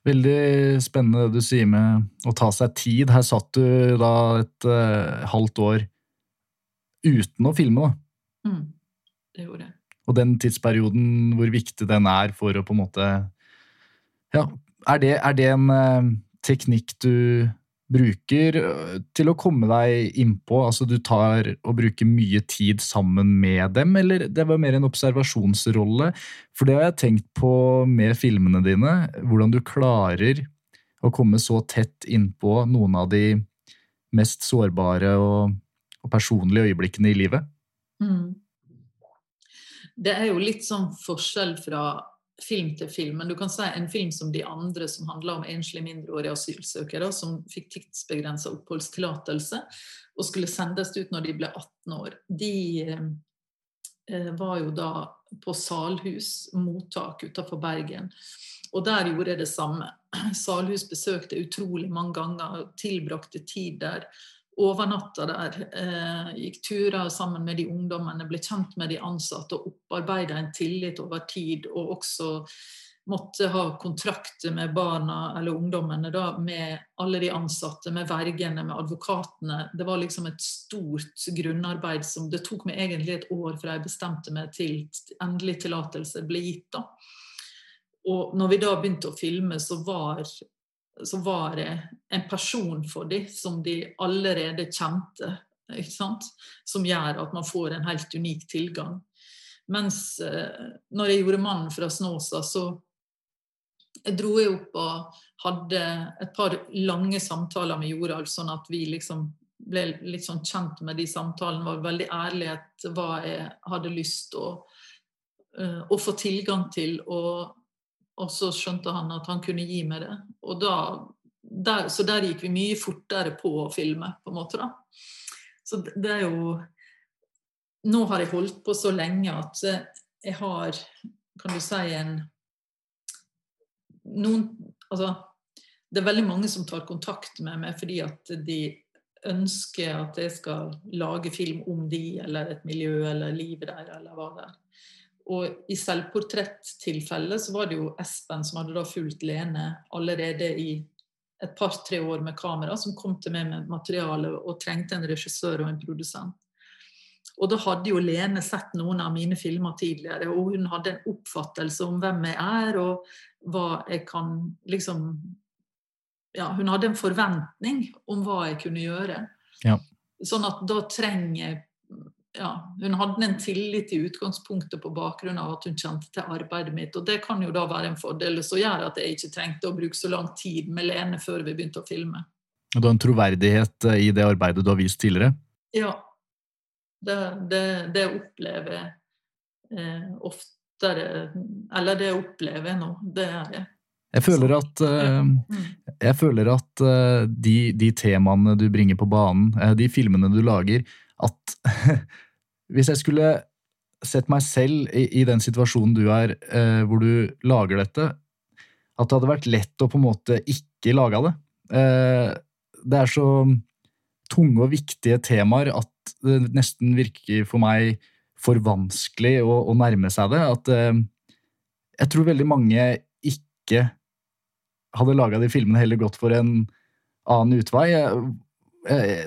[SPEAKER 1] Veldig spennende det du sier med å ta seg tid. Her satt du da et uh, halvt år uten å filme, da.
[SPEAKER 2] Mm, det gjorde jeg.
[SPEAKER 1] Og den tidsperioden, hvor viktig den er for å på en måte Ja, er det, er det en eh, teknikk du bruker øh, til å komme deg innpå? Altså du tar og bruker mye tid sammen med dem, eller det var mer en observasjonsrolle? For det har jeg tenkt på med filmene dine, hvordan du klarer å komme så tett innpå noen av de mest sårbare og, og personlige øyeblikkene i livet.
[SPEAKER 2] Mm. Det er jo litt sånn forskjell fra film til film. Men du kan si en film som de andre, som handler om enslige mindreårige asylsøkere som fikk tidsbegrensa oppholdstillatelse og skulle sendes ut når de ble 18 år. De eh, var jo da på Salhus mottak utenfor Bergen. Og der gjorde jeg det samme. Salhus besøkte utrolig mange ganger, tilbrakte tid der overnatta der. Eh, gikk turer sammen med de ungdommene, ble kjent med de ansatte og opparbeida en tillit over tid. Og også måtte ha kontrakter med barna eller ungdommene, da, med alle de ansatte, med vergene, med advokatene. Det var liksom et stort grunnarbeid som det tok meg egentlig et år fra jeg bestemte meg til endelig tillatelse ble gitt. da. Og når vi da begynte å filme, så var så var det en person for dem som de allerede kjente. Som gjør at man får en helt unik tilgang. Mens eh, når jeg gjorde 'Mannen fra Snåsa', så jeg dro jeg opp og hadde et par lange samtaler med Jorald, sånn at vi liksom ble litt sånn kjent med de samtalene. Var veldig ærlighet hva jeg hadde lyst å, uh, å få tilgang til. Og og så skjønte han at han kunne gi meg det. Og da, der, så der gikk vi mye fortere på å filme, på en måte. da. Så det er jo Nå har jeg holdt på så lenge at jeg har, kan du si, en noen Altså, det er veldig mange som tar kontakt med meg fordi at de ønsker at jeg skal lage film om de, eller et miljø, eller livet der, eller hva det er. Og i selvportrettilfellet så var det jo Espen som hadde da fulgt Lene allerede i et par-tre år med kamera, som kom til meg med materiale og trengte en regissør og en produsent. Og da hadde jo Lene sett noen av mine filmer tidligere, og hun hadde en oppfattelse om hvem jeg er, og hva jeg kan liksom Ja, hun hadde en forventning om hva jeg kunne gjøre.
[SPEAKER 1] Ja.
[SPEAKER 2] Sånn at da trenger jeg ja, hun hadde en tillit i utgangspunktet på bakgrunn av at hun kjente til arbeidet mitt. Og det kan jo da være en fordel som gjør at jeg ikke trengte å bruke så lang tid med Lene før vi begynte å filme.
[SPEAKER 1] Og du har en troverdighet eh, i det arbeidet du har vist tidligere?
[SPEAKER 2] Ja. Det, det, det opplever jeg eh, oftere Eller det opplever jeg nå. Det er jeg.
[SPEAKER 1] Jeg føler at, uh, jeg føler at uh, de, de, temaene du bringer på banen, de filmene du lager, at hvis jeg skulle sett meg selv i, i den situasjonen du er, eh, hvor du lager dette, at det hadde vært lett å på en måte ikke lage det. Eh, det er så tunge og viktige temaer at det nesten virker for meg for vanskelig å, å nærme seg det. At eh, jeg tror veldig mange ikke hadde laga de filmene, heller gått for en annen utvei.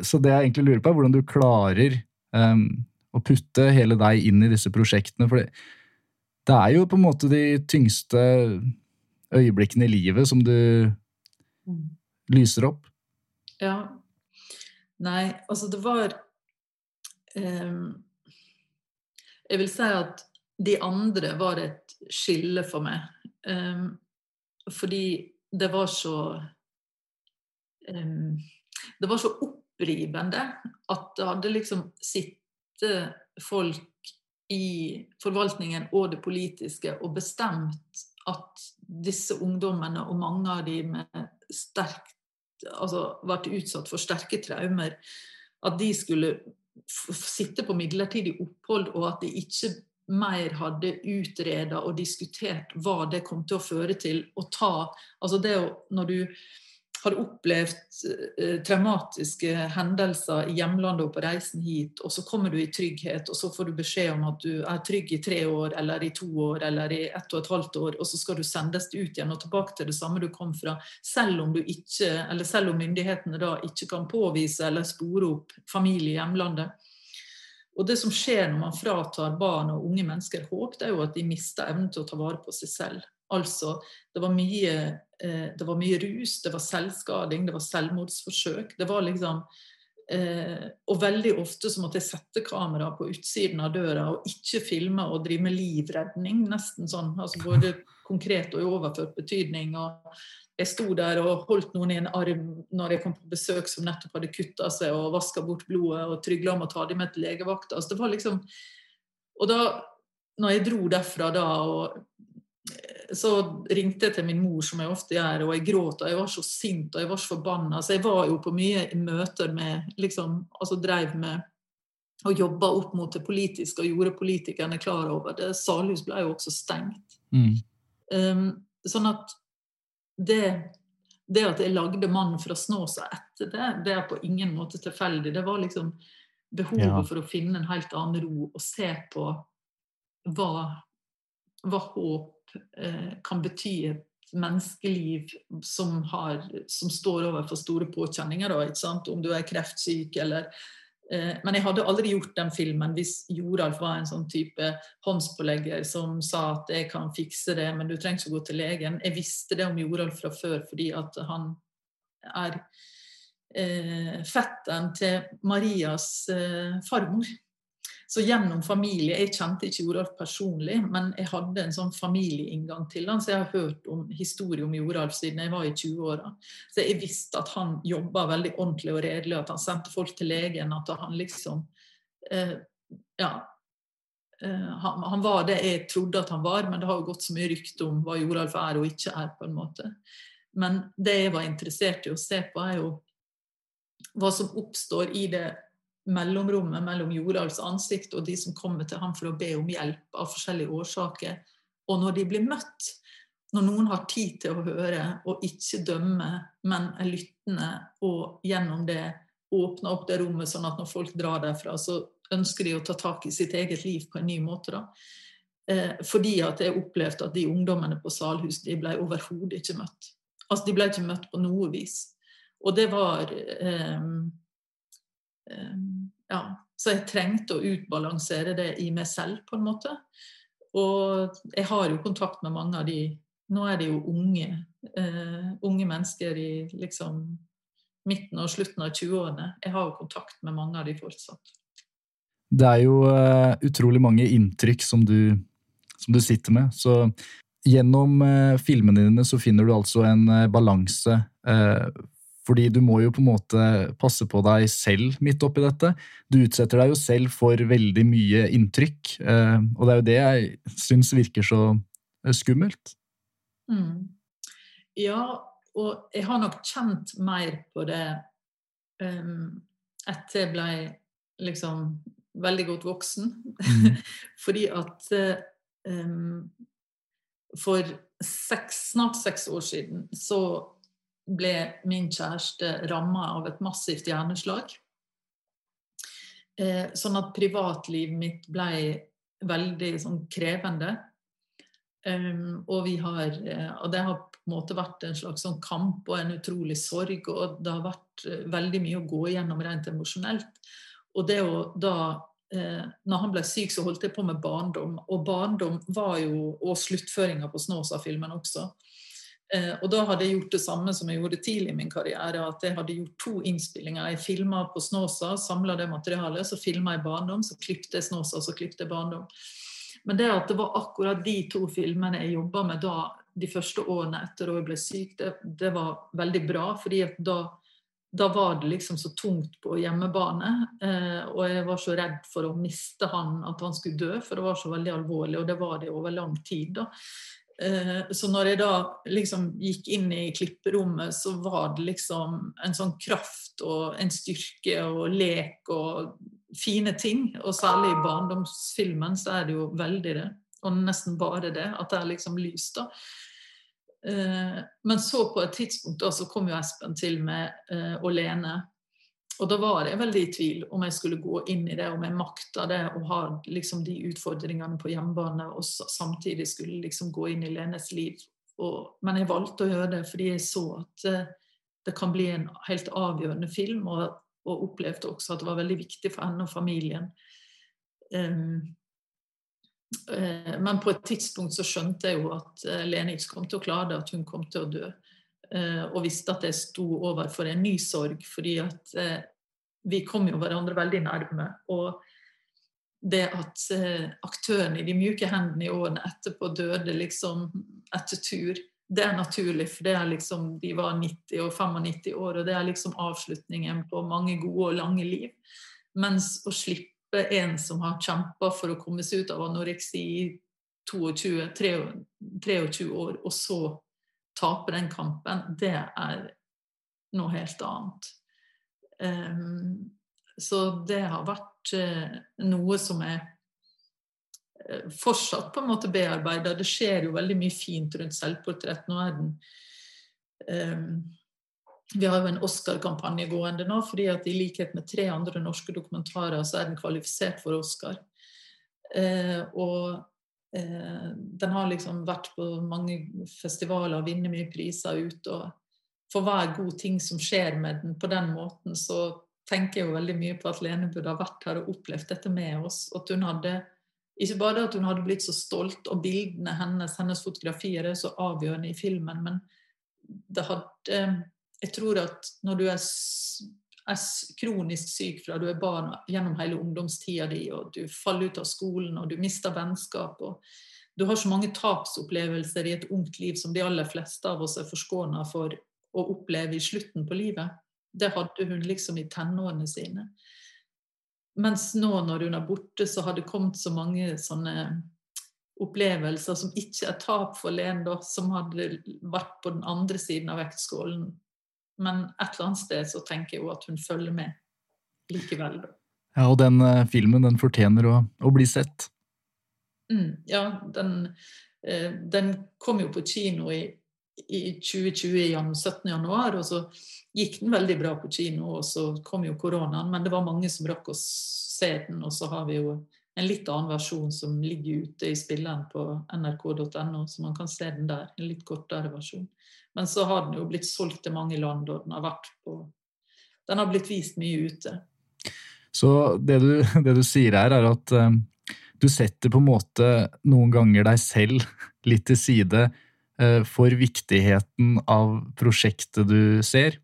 [SPEAKER 1] Så det jeg egentlig lurer på, er hvordan du klarer um, å putte hele deg inn i disse prosjektene. For det, er jo på en måte de tyngste øyeblikkene i livet som du mm. lyser opp.
[SPEAKER 2] Ja. Nei, altså det var um, Jeg vil si at de andre var et skille for meg. Um, fordi det var så um, Det var så opprivende at det hadde liksom sittet folk i forvaltningen og det politiske og bestemt at disse ungdommene, og mange av de med sterkt altså vært utsatt for sterke traumer, at de skulle sitte på midlertidig opphold, og at de ikke mer hadde utreda og diskutert hva det kom til å føre til. å ta, altså det å, Når du har opplevd eh, traumatiske hendelser i hjemlandet og på reisen hit, og så kommer du i trygghet, og så får du beskjed om at du er trygg i tre år, eller i to år, eller i ett og et halvt år, og så skal du sendes ut igjen og tilbake til det samme du kom fra, selv om, ikke, selv om myndighetene da ikke kan påvise eller spore opp familie i hjemlandet. Og det som skjer når man fratar barn og unge mennesker håp, det er jo at de mister evnen til å ta vare på seg selv. Altså, det var mye, eh, det var mye rus, det var selvskading, det var selvmordsforsøk. Det var liksom eh, Og veldig ofte så måtte jeg sette kamera på utsiden av døra og ikke filme og drive med livredning, nesten sånn. Altså både konkret og i overført betydning. og jeg sto der og holdt noen i en arm når jeg kom på besøk som nettopp hadde kutta seg og vaska bort blodet og trygla om å ta dem med til legevakta. Altså, det var liksom Og da, når jeg dro derfra da og så ringte jeg til min mor, som jeg ofte gjør, og jeg gråt. og Jeg var så sint og jeg var så forbanna. Så jeg var jo på mye møter med liksom, altså Dreiv med og jobba opp mot det politiske og gjorde politikerne klar over det. Salhus ble jo også stengt. Mm. Um, sånn at det, det, at jeg lagde 'Mannen fra Snåsa' etter det, det er på ingen måte tilfeldig. Det var liksom behovet ja. for å finne en helt annen ro og se på hva, hva håp kan bety et menneskeliv som, har, som står overfor store påkjenninger. Da, Om du er kreftsyk eller eh, Men jeg hadde aldri gjort den filmen hvis Joralf var en sånn type håndspålegger som sa at 'jeg kan fikse det, men du trenger ikke gå til legen'. Jeg visste det om Joralf fra før fordi at han er eh, fetteren til Marias eh, farmor. Så gjennom familie Jeg kjente ikke Joralf personlig, men jeg hadde en sånn familieinngang til han, så jeg har hørt om historie om Joralf siden jeg var i 20-åra. Så jeg visste at han jobba veldig ordentlig og redelig, at han sendte folk til legen, at han liksom eh, Ja. Eh, han, han, var det jeg trodde at han var, men det har jo gått så mye rykte om hva Joralf er og ikke er, på en måte. Men det jeg var interessert i å se på, er jo hva som oppstår i det mellomrommet mellom Joralfs ansikt og de som kommer til ham for å be om hjelp av forskjellige årsaker. Og når de blir møtt, når noen har tid til å høre og ikke dømme, men er lyttende og gjennom det åpner opp det rommet sånn at når folk drar derfra, så ønsker de å ta tak i sitt eget liv på en ny måte. da. Eh, fordi at jeg opplevde at de ungdommene på Salhus de ble overhodet ikke møtt. Altså, De ble ikke møtt på noe vis. Og det var eh, Ehm, ja, så jeg trengte å utbalansere det i meg selv, på en måte. Og jeg har jo kontakt med mange av de Nå er det jo unge, uh, unge mennesker i liksom midten og slutten av 20-årene. Jeg har jo kontakt med mange av de fortsatt.
[SPEAKER 1] Det er jo uh, utrolig mange inntrykk som du, som du, sitter med. Så gjennom uh, filmene dine så finner du altså en balanse fordi du må jo på en måte passe på deg selv midt oppi dette. Du utsetter deg jo selv for veldig mye inntrykk, eh, og det er jo det jeg syns virker så eh, skummelt.
[SPEAKER 2] Mm. Ja, og jeg har nok kjent mer på det um, etter jeg ble liksom veldig godt voksen. Mm. Fordi at um, for seks, snart seks år siden så ble min kjæreste ramma av et massivt hjerneslag. Eh, sånn at privatlivet mitt ble veldig sånn, krevende. Um, og, har, eh, og, det har på en måte vært en slags sånn kamp og en utrolig sorg. Og det har vært uh, veldig mye å gå igjennom rent emosjonelt. Og det å da eh, når han ble syk, så holdt jeg på med barndom. Og barndom var jo, og sluttføringa på Snåsa-filmen også, Eh, og da hadde jeg gjort det samme som jeg gjorde tidlig i min karriere. At jeg hadde gjort to innspillinger. Jeg filma på Snåsa, samla det materialet. Så filma jeg barndom, så klippet jeg Snåsa, så klippet jeg barndom. Men det at det var akkurat de to filmene jeg jobba med da, de første årene etter at jeg ble syk, det, det var veldig bra. fordi da, da, var det liksom så tungt på hjemmebane. Eh, og jeg var så redd for å miste han, at han skulle dø, for det var så veldig alvorlig. Og det var det over lang tid. da. Eh, så når jeg da liksom gikk inn i klipperommet, så var det liksom en sånn kraft og en styrke og lek og fine ting. Og særlig i barndomsfilmen så er det jo veldig det. Og nesten bare det. At det er liksom lys, da. Eh, men så på et tidspunkt da så kom jo Espen til med å og Lene og da var jeg veldig i tvil om jeg skulle gå inn i det, om jeg makta det og ha liksom, de utfordringene på hjemmebane og samtidig skulle liksom, gå inn i Lenes liv. Og, men jeg valgte å gjøre det fordi jeg så at uh, det kan bli en helt avgjørende film, og, og, opplevde også at det var veldig viktig for henne og familien. Um, uh, men på et tidspunkt så skjønte jeg jo at eh, Lene ikke kom til å klare det, at hun kom til å dø. Eh, og visste at jeg sto overfor en ny sorg, fordi at eh, vi kom jo hverandre veldig nærme. Og det at eh, aktøren i De mjuke hendene i årene etterpå døde liksom etter tur, det er naturlig, for det er liksom, de var 90 og 95 år, og det er liksom avslutningen på mange gode og lange liv. Mens å slippe en som har kjempa for å komme seg ut av anoreksi i 22, 23 år, og så tape den kampen, det er noe helt annet. Um, så det har vært uh, noe som er uh, fortsatt på en måte bearbeida. Det skjer jo veldig mye fint rundt selvportrett. Nå er den um, vi har jo en Oscar-kampanje gående nå, fordi at i likhet med tre andre norske dokumentarer, så er den kvalifisert for Oscar. Uh, og eh, den har liksom vært på mange festivaler, og vunnet mye priser ut. Og for hver god ting som skjer med den på den måten, så tenker jeg jo veldig mye på at Lene burde ha vært her og opplevd dette med oss. At hun hadde ikke bare at hun hadde blitt så stolt, og bildene hennes, hennes fotografier er så avgjørende i filmen, men det hadde jeg tror at når du er, er, kronisk syk fra du er barn gjennom hele ungdomstida di, og du faller ut av skolen og du mister vennskap og Du har så mange tapsopplevelser i et ungt liv som de aller fleste av oss er forskåna for å oppleve i slutten på livet. Det hadde hun liksom i tenårene sine. Mens nå når hun er borte, så har det kommet så mange sånne opplevelser som ikke er tap for Len, da, som hadde vært på den andre siden av vektskålen men et eller annet sted så tenker jeg jo at hun følger med likevel.
[SPEAKER 1] Ja, og den uh, filmen den fortjener å, å bli sett.
[SPEAKER 2] Mm, ja, den, uh, den, kom jo på kino i, i 2020 i 17. januar, og så gikk den veldig bra på kino, og så kom jo koronaen, men det var mange som rakk å se den, og så har vi jo en litt annen versjon som ligger ute i spilleren på nrk.no, så man kan se den der. En litt kortere versjon. Men så har den jo blitt solgt til mange land, og den har vært på Den har blitt vist mye ute.
[SPEAKER 1] Så det du, det du sier her, er at um, du setter på en måte noen ganger deg selv litt til side uh, for viktigheten av prosjektet du ser?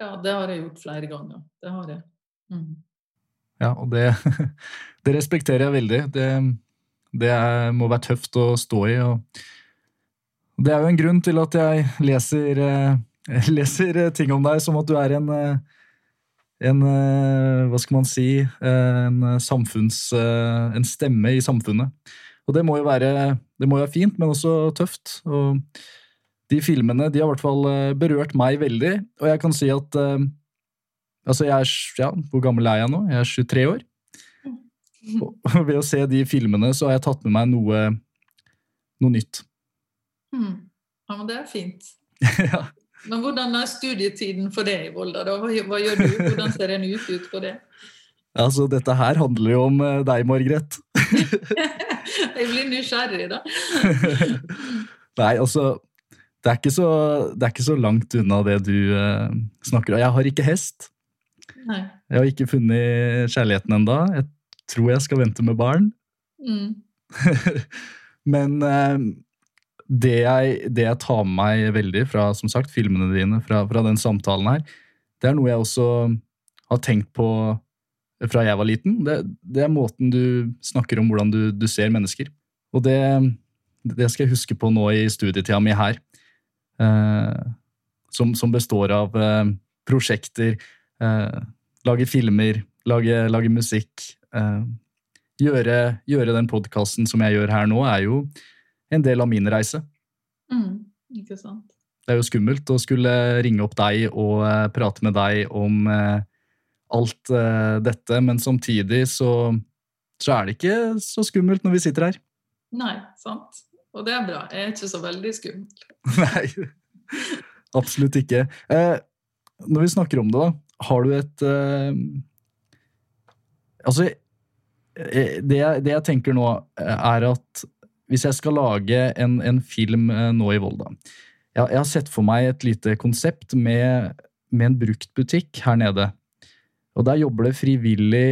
[SPEAKER 2] Ja, det har jeg gjort flere ganger. Det har jeg. Mm.
[SPEAKER 1] Ja, og det, det, respekterer jeg veldig. Det, det er, må være tøft å stå i. og det er jo en grunn til at jeg leser, eh, leser ting om deg som at du er en, eh, en eh, Hva skal man si En samfunns... En stemme i samfunnet. Og det må jo være, det må være fint, men også tøft. Og de filmene de har i hvert fall berørt meg veldig, og jeg kan si at Altså, jeg er Ja, hvor gammel er jeg nå? Jeg er 23 år. Og ved å se de filmene så har jeg tatt med meg noe, noe nytt.
[SPEAKER 2] Mm. Ja, men det er fint.
[SPEAKER 1] ja.
[SPEAKER 2] Men hvordan er studietiden for deg i Volda? da? Hva, hva, gjør du? Hvordan ser en uke ut på det?
[SPEAKER 1] Altså, dette her handler jo om eh, deg, Margret.
[SPEAKER 2] jeg blir nysgjerrig, da.
[SPEAKER 1] Nei, altså det er, så, det er, ikke så, langt unna det du uh, snakker om. Jeg har ikke hest.
[SPEAKER 2] Nei.
[SPEAKER 1] Jeg har ikke funnet kjærligheten enda. Jeg tror jeg skal vente med barn.
[SPEAKER 2] Mm.
[SPEAKER 1] Men uh, det jeg, det jeg, tar med meg veldig fra som sagt, filmene dine, fra, fra, den samtalen her, det er noe jeg også har tenkt på fra jeg var liten. Det, det er måten du snakker om hvordan du, du ser mennesker. Og det, det, skal jeg huske på nå i studietida mi her. Eh, som, som, består av eh, prosjekter, eh, lage filmer, lage, lage musikk. Eh, gjøre, gjøre den podkasten som jeg gjør her nå, er jo en del av min reise.
[SPEAKER 2] Mm, ikke sant.
[SPEAKER 1] Det er jo skummelt å skulle ringe opp deg og uh, prate med deg om alt dette, men samtidig så, så, er det ikke så skummelt når vi sitter her.
[SPEAKER 2] Nei, sant. Og det er bra. Jeg er ikke så veldig skummel.
[SPEAKER 1] Nei, absolutt ikke. når vi snakker om det, da, har du et Altså, det jeg, det jeg tenker nå, er at hvis jeg skal lage en, en film eh, nå i Volda jeg, jeg, har sett for meg et lite konsept med, med en bruktbutikk her nede. Og der jobber det frivillig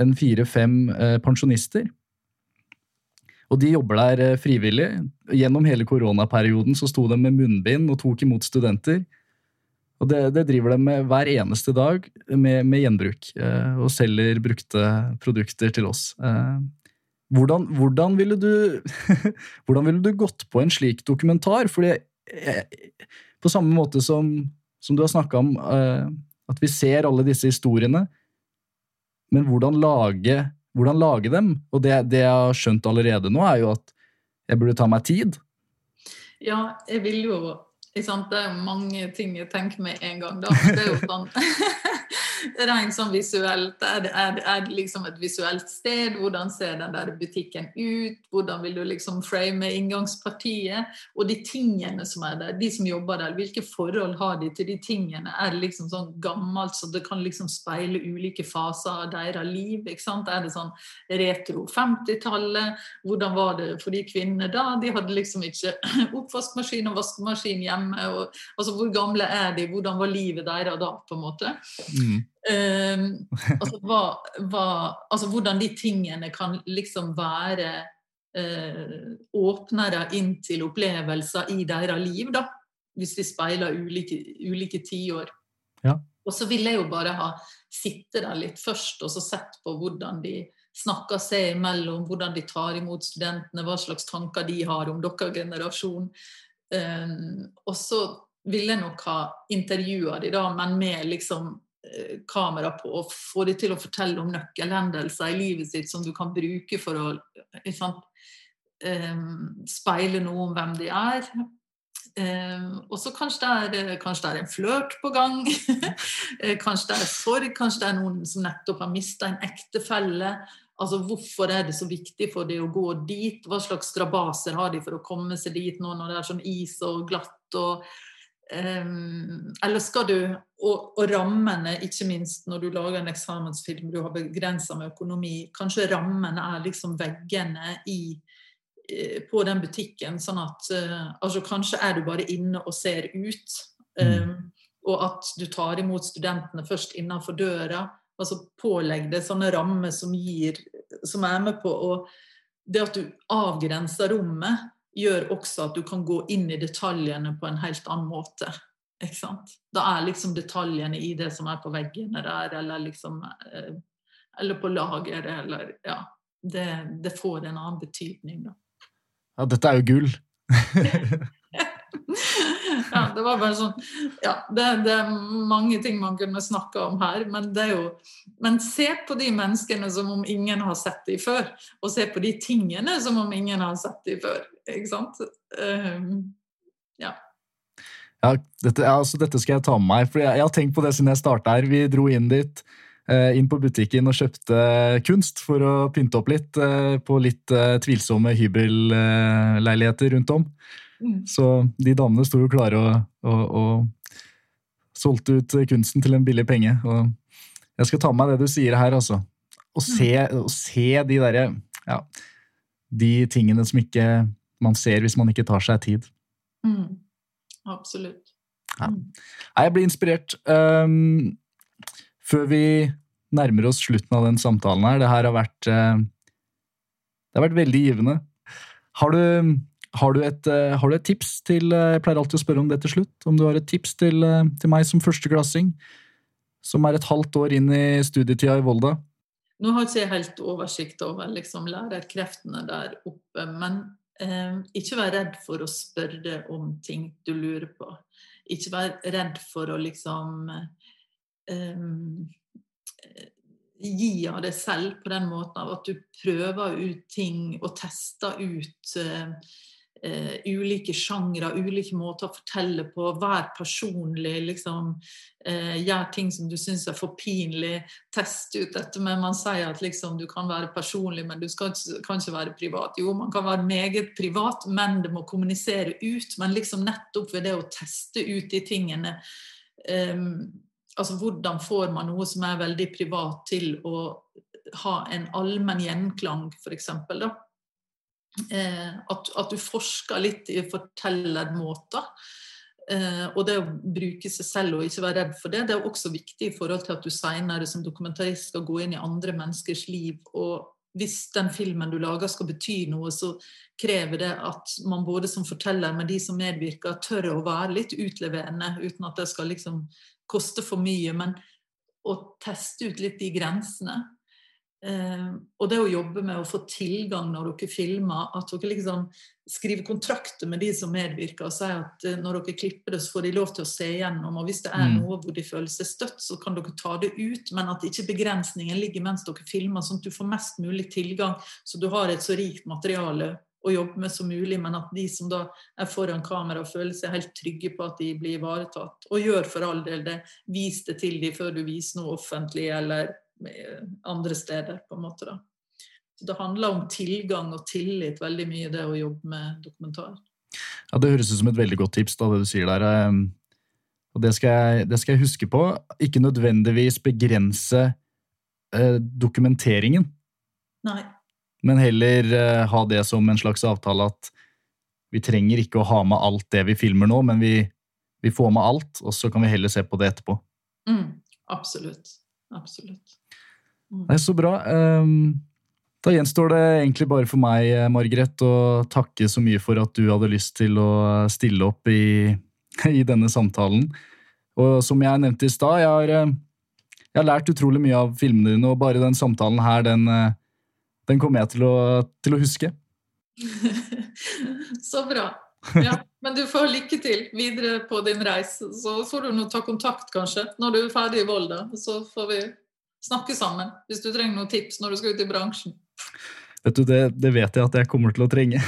[SPEAKER 1] en fire-fem eh, pensjonister. Og de jobber der eh, frivillig. Gjennom hele koronaperioden så sto de med munnbind og tok imot studenter. Og det, det driver de med hver eneste dag med, med gjenbruk, eh, og selger brukte produkter til oss. Eh, hvordan, hvordan, ville du, hvordan ville du gått på en slik dokumentar? Fordi på samme måte som, som du har snakka om, eh, at vi ser alle disse historiene, men hvordan lage, hvordan lage dem? Og det, det jeg har skjønt allerede nå, er jo at jeg burde ta meg tid.
[SPEAKER 2] Ja, jeg vil jo det er mange ting jeg tenker med en gang. Da. Det er jo sånn rent sånn visuelt. Er det, er, det, er det, liksom et visuelt sted? Hvordan ser den der butikken ut? Hvordan vil du liksom frame inngangspartiet? Og de tingene som er der, de som jobber der, hvilke forhold har de til de tingene? Er det liksom sånn gammelt så det kan liksom speile ulike faser av deres liv? ikke sant? Er det sånn retro 50-tallet? Hvordan var det for de kvinnene da? De hadde liksom ikke oppvaskmaskin og vaskemaskin hjemme. Og, altså Hvor gamle er de? Hvordan var livet deres da? på en måte? Mm. Um, altså, hva, hva, altså, hvordan de tingene kan liksom være uh, åpnere inn til opplevelser i deres liv, da. Hvis vi speiler ulike, ulike tiår.
[SPEAKER 1] Ja.
[SPEAKER 2] Og så ville jeg jo bare ha sitte der litt først og så sett på hvordan de snakker seg imellom, hvordan de tar imot studentene, hva slags tanker de har om deres generasjon. Um, og så ville jeg nok ha intervjua de da, men med liksom Eh, kamera på og få dem til å fortelle om nøkkelhendelser i livet sitt som du kan bruke for å sant, um, speile noe om hvem de er. Um, og så kanskje er, kanskje det er en flørt på gang. Eh, kanskje det er sorg, kanskje det er noen som nettopp har mista en ektefelle. Altså, Hvorfor er det så viktig for dem å gå dit? Hva slags strabaser har de for å komme seg dit nå når det er sånn is og glatt? og Um, eller skal du og, og, rammene, ikke minst når du lager en eksamensfilm, du har begrensa med økonomi, kanskje rammene er liksom veggene i, uh, på den butikken. Sånn at uh, altså Kanskje er du bare inne og ser ut. Um, og at du tar imot studentene først innenfor døra. Altså Pålegg det sånne rammer som, gir, som er med på å Det at du avgrenser rommet gjør også at du kan gå inn i detaljene på en helt annen måte. Ikke sant? Da er liksom detaljene i det som er på veggene der, eller liksom eh, Eller på lageret, eller Ja. Det, det, får en annen betydning, da.
[SPEAKER 1] Ja, dette er jo gull.
[SPEAKER 2] ja, det var bare sånn Ja, det, det, er mange ting man kunne snakka om her, men det er jo Men se på de menneskene som om ingen har sett dem før, og se på de tingene som om ingen har sett dem før. Ikke sant? Um, ja.
[SPEAKER 1] Ja, dette, altså, dette, skal jeg ta med meg, for jeg, jeg har tenkt på det siden jeg starta her. Vi dro inn dit eh, inn på butikken og kjøpte kunst for å pynte opp litt eh, på litt eh, tvilsomme hybelleiligheter rundt om. Mm. Så de damene sto jo klare og, og, og, solgte ut kunsten til en billig penge. Og jeg skal ta med meg det du sier her, altså. Og se, og se, de derre ja, De tingene som ikke man ser hvis man ikke tar seg tid.
[SPEAKER 2] Mm. Absolutt.
[SPEAKER 1] Ja. Mm. Jeg blir inspirert. Um, før vi nærmer oss slutten av den samtalen her, det her har vært uh, Det har vært veldig givende. Har du har du, et, eh, har du, et, tips til eh, Jeg pleier alltid å spørre om det til slutt. Om du har et tips til, eh, til meg som førsteklassing, som er et halvt år inn i studietida i Volda?
[SPEAKER 2] Nå har ikke jeg helt oversikt over liksom, lærerkreftene der oppe, men eh, ikke vær redd for å spørre om ting du lurer på. Ikke vær redd for å liksom eh, gi av deg selv på den måten av at du prøver ut ting og tester ut eh, Uh, ulike sjangre, ulike måter å fortelle på. Vær personlig. liksom Eh, Gjør ting som du syns er for pinlig. Test ut dette med Man sier at liksom, du kan være personlig, men du skal, kan ikke være privat. Jo, man kan være meget privat, men det må kommunisere ut. Men liksom nettopp ved det å teste ut de tingene um, altså Hvordan får man noe som er veldig privat, til å ha en allmenn gjenklang, f.eks. da Eh, at, at, du forsker litt i fortellermåter. Eh, og det å bruke seg selv og ikke være redd for det, det er også viktig i forhold til at du senere som dokumentarist skal gå inn i andre menneskers liv og hvis den filmen du lager skal bety noe, så krever det at man både som forteller, men de som medvirker, tør å være litt utleverende uten at det skal liksom koste for mye. Men å teste ut litt de grensene. Eh, og det å jobbe med å få tilgang når dere filmer, at dere liksom skriver kontrakter med de som medvirker, og sier at eh, når dere klipper det, så får de lov til å se igjennom. Og hvis det er
[SPEAKER 1] Mm.
[SPEAKER 2] noe hvor de føler seg støtt, så kan dere ta det ut, men at ikke begrensningen ligger mens dere filmer, sånn at du får mest mulig tilgang, så du har et så rikt materiale å jobbe med som mulig, men at de som da er foran kamera, føler seg helt trygge på at de blir ivaretatt. Og gjør for all del det. Vis det til dem før du viser noe offentlig eller andre steder, på en måte. da. Så Det handler om tilgang og tillit veldig mye, det å jobbe med dokumentar.
[SPEAKER 1] Ja, Det høres ut som et veldig godt tips, da, det du sier der. ehm, Og det skal jeg, det skal jeg huske på. Ikke nødvendigvis begrense eh, dokumenteringen,
[SPEAKER 2] Nei.
[SPEAKER 1] men heller eh, ha det som en slags avtale at vi trenger ikke å ha med alt det vi filmer nå, men vi, vi får med alt, og så kan vi heller se på det etterpå.
[SPEAKER 2] Mm, absolutt. Absolutt. Mm.
[SPEAKER 1] Nei, så bra. Ehm, Da gjenstår det egentlig bare for meg, eh, Margaret, å takke så mye for at du hadde lyst til å stille opp i, i denne samtalen. Og som jeg nevnte i stad, jeg, har, eh, jeg har lært utrolig mye av filmene dine, og bare den samtalen her, den, eh, den kommer jeg til å, til å huske.
[SPEAKER 2] Så bra. Ja, men du får lykke til videre på din reise. Så får du nå ta kontakt, kanskje, når du er ferdig i Volda. Så får vi snakke sammen hvis du trenger noen tips når du skal ut i bransjen.
[SPEAKER 1] Vet du, det, det vet jeg at jeg kommer til å trenge.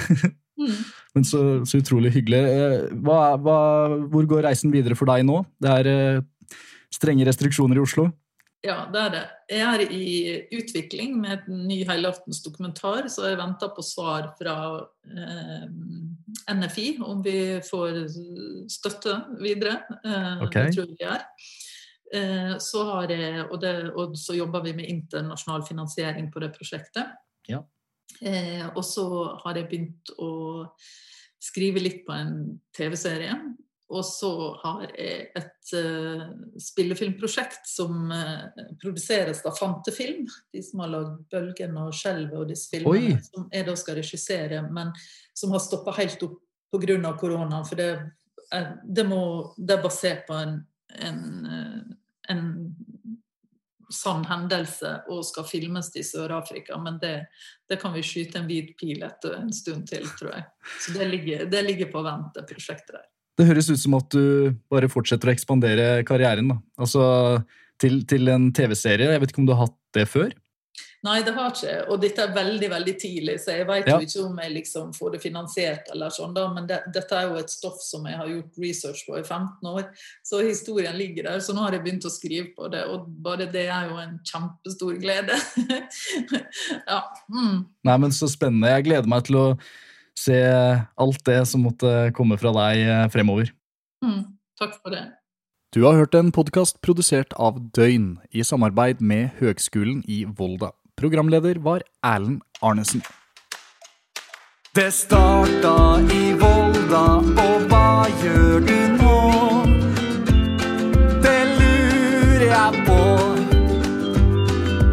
[SPEAKER 2] Mm.
[SPEAKER 1] Men så, så utrolig hyggelig. Eh, Hva, hva, hvor går reisen videre for deg nå? Det er eh, strenge restriksjoner i Oslo.
[SPEAKER 2] Ja, det er det. Jeg er i utvikling med en ny helaftens dokumentar, så jeg venter på svar fra eh, NFI om vi får støtte videre. Eh,
[SPEAKER 1] okay.
[SPEAKER 2] Det tror jeg vi er. Eh, så, har jeg, og, det, og så jobber vi med internasjonal finansiering på det prosjektet.
[SPEAKER 1] Ja.
[SPEAKER 2] Eh, og så har jeg begynt å skrive litt på en TV-serie. Og så har jeg et uh, spillefilmprosjekt som uh, produseres av Fantefilm. De som har lagd 'Bølgen' og 'Skjelvet' og disse filmene.
[SPEAKER 1] Oi.
[SPEAKER 2] Som jeg da skal regissere, men som har stoppa helt opp pga. korona. For det, er, det, må, det er basert på en, en, eh, en sann hendelse og skal filmes i Sør-Afrika. Men det, det kan vi skyte en hvit pil etter en stund til, tror jeg. Så det ligger, det ligger på vent, det prosjektet der.
[SPEAKER 1] Det høres ut som at du bare fortsetter å ekspandere karrieren. Da. Altså til, til en TV-serie. Jeg vet ikke om du har hatt det før?
[SPEAKER 2] Nei, det har ikke. Og dette er veldig veldig tidlig, så jeg vet
[SPEAKER 1] Ja.
[SPEAKER 2] jo ikke om jeg liksom får det finansiert eller sånn, da. Men det, dette er jo et stoff som jeg har gjort research på i 15 år. Så historien ligger der. Så nå har jeg begynt å skrive på det, og bare det er jo en kjempestor glede. ja. Mm.
[SPEAKER 1] Nei, men Så spennende. Jeg gleder meg til å se alt det som måtte komme fra deg eh, fremover.
[SPEAKER 2] Mm. Takk for det.
[SPEAKER 3] Du har hørt en podkast produsert av Døgn i samarbeid med Høgskolen i Volda. Programleder var Erlend Arnesen.
[SPEAKER 4] Det starta i Volda, og hva gjør du nå? Det lurer jeg på.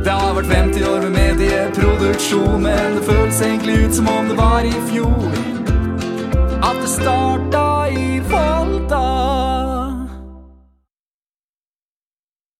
[SPEAKER 4] Det har vært 50 år med medieproduksjon, men det føles egentlig ut som om det var i fjor. At det starta i Volda.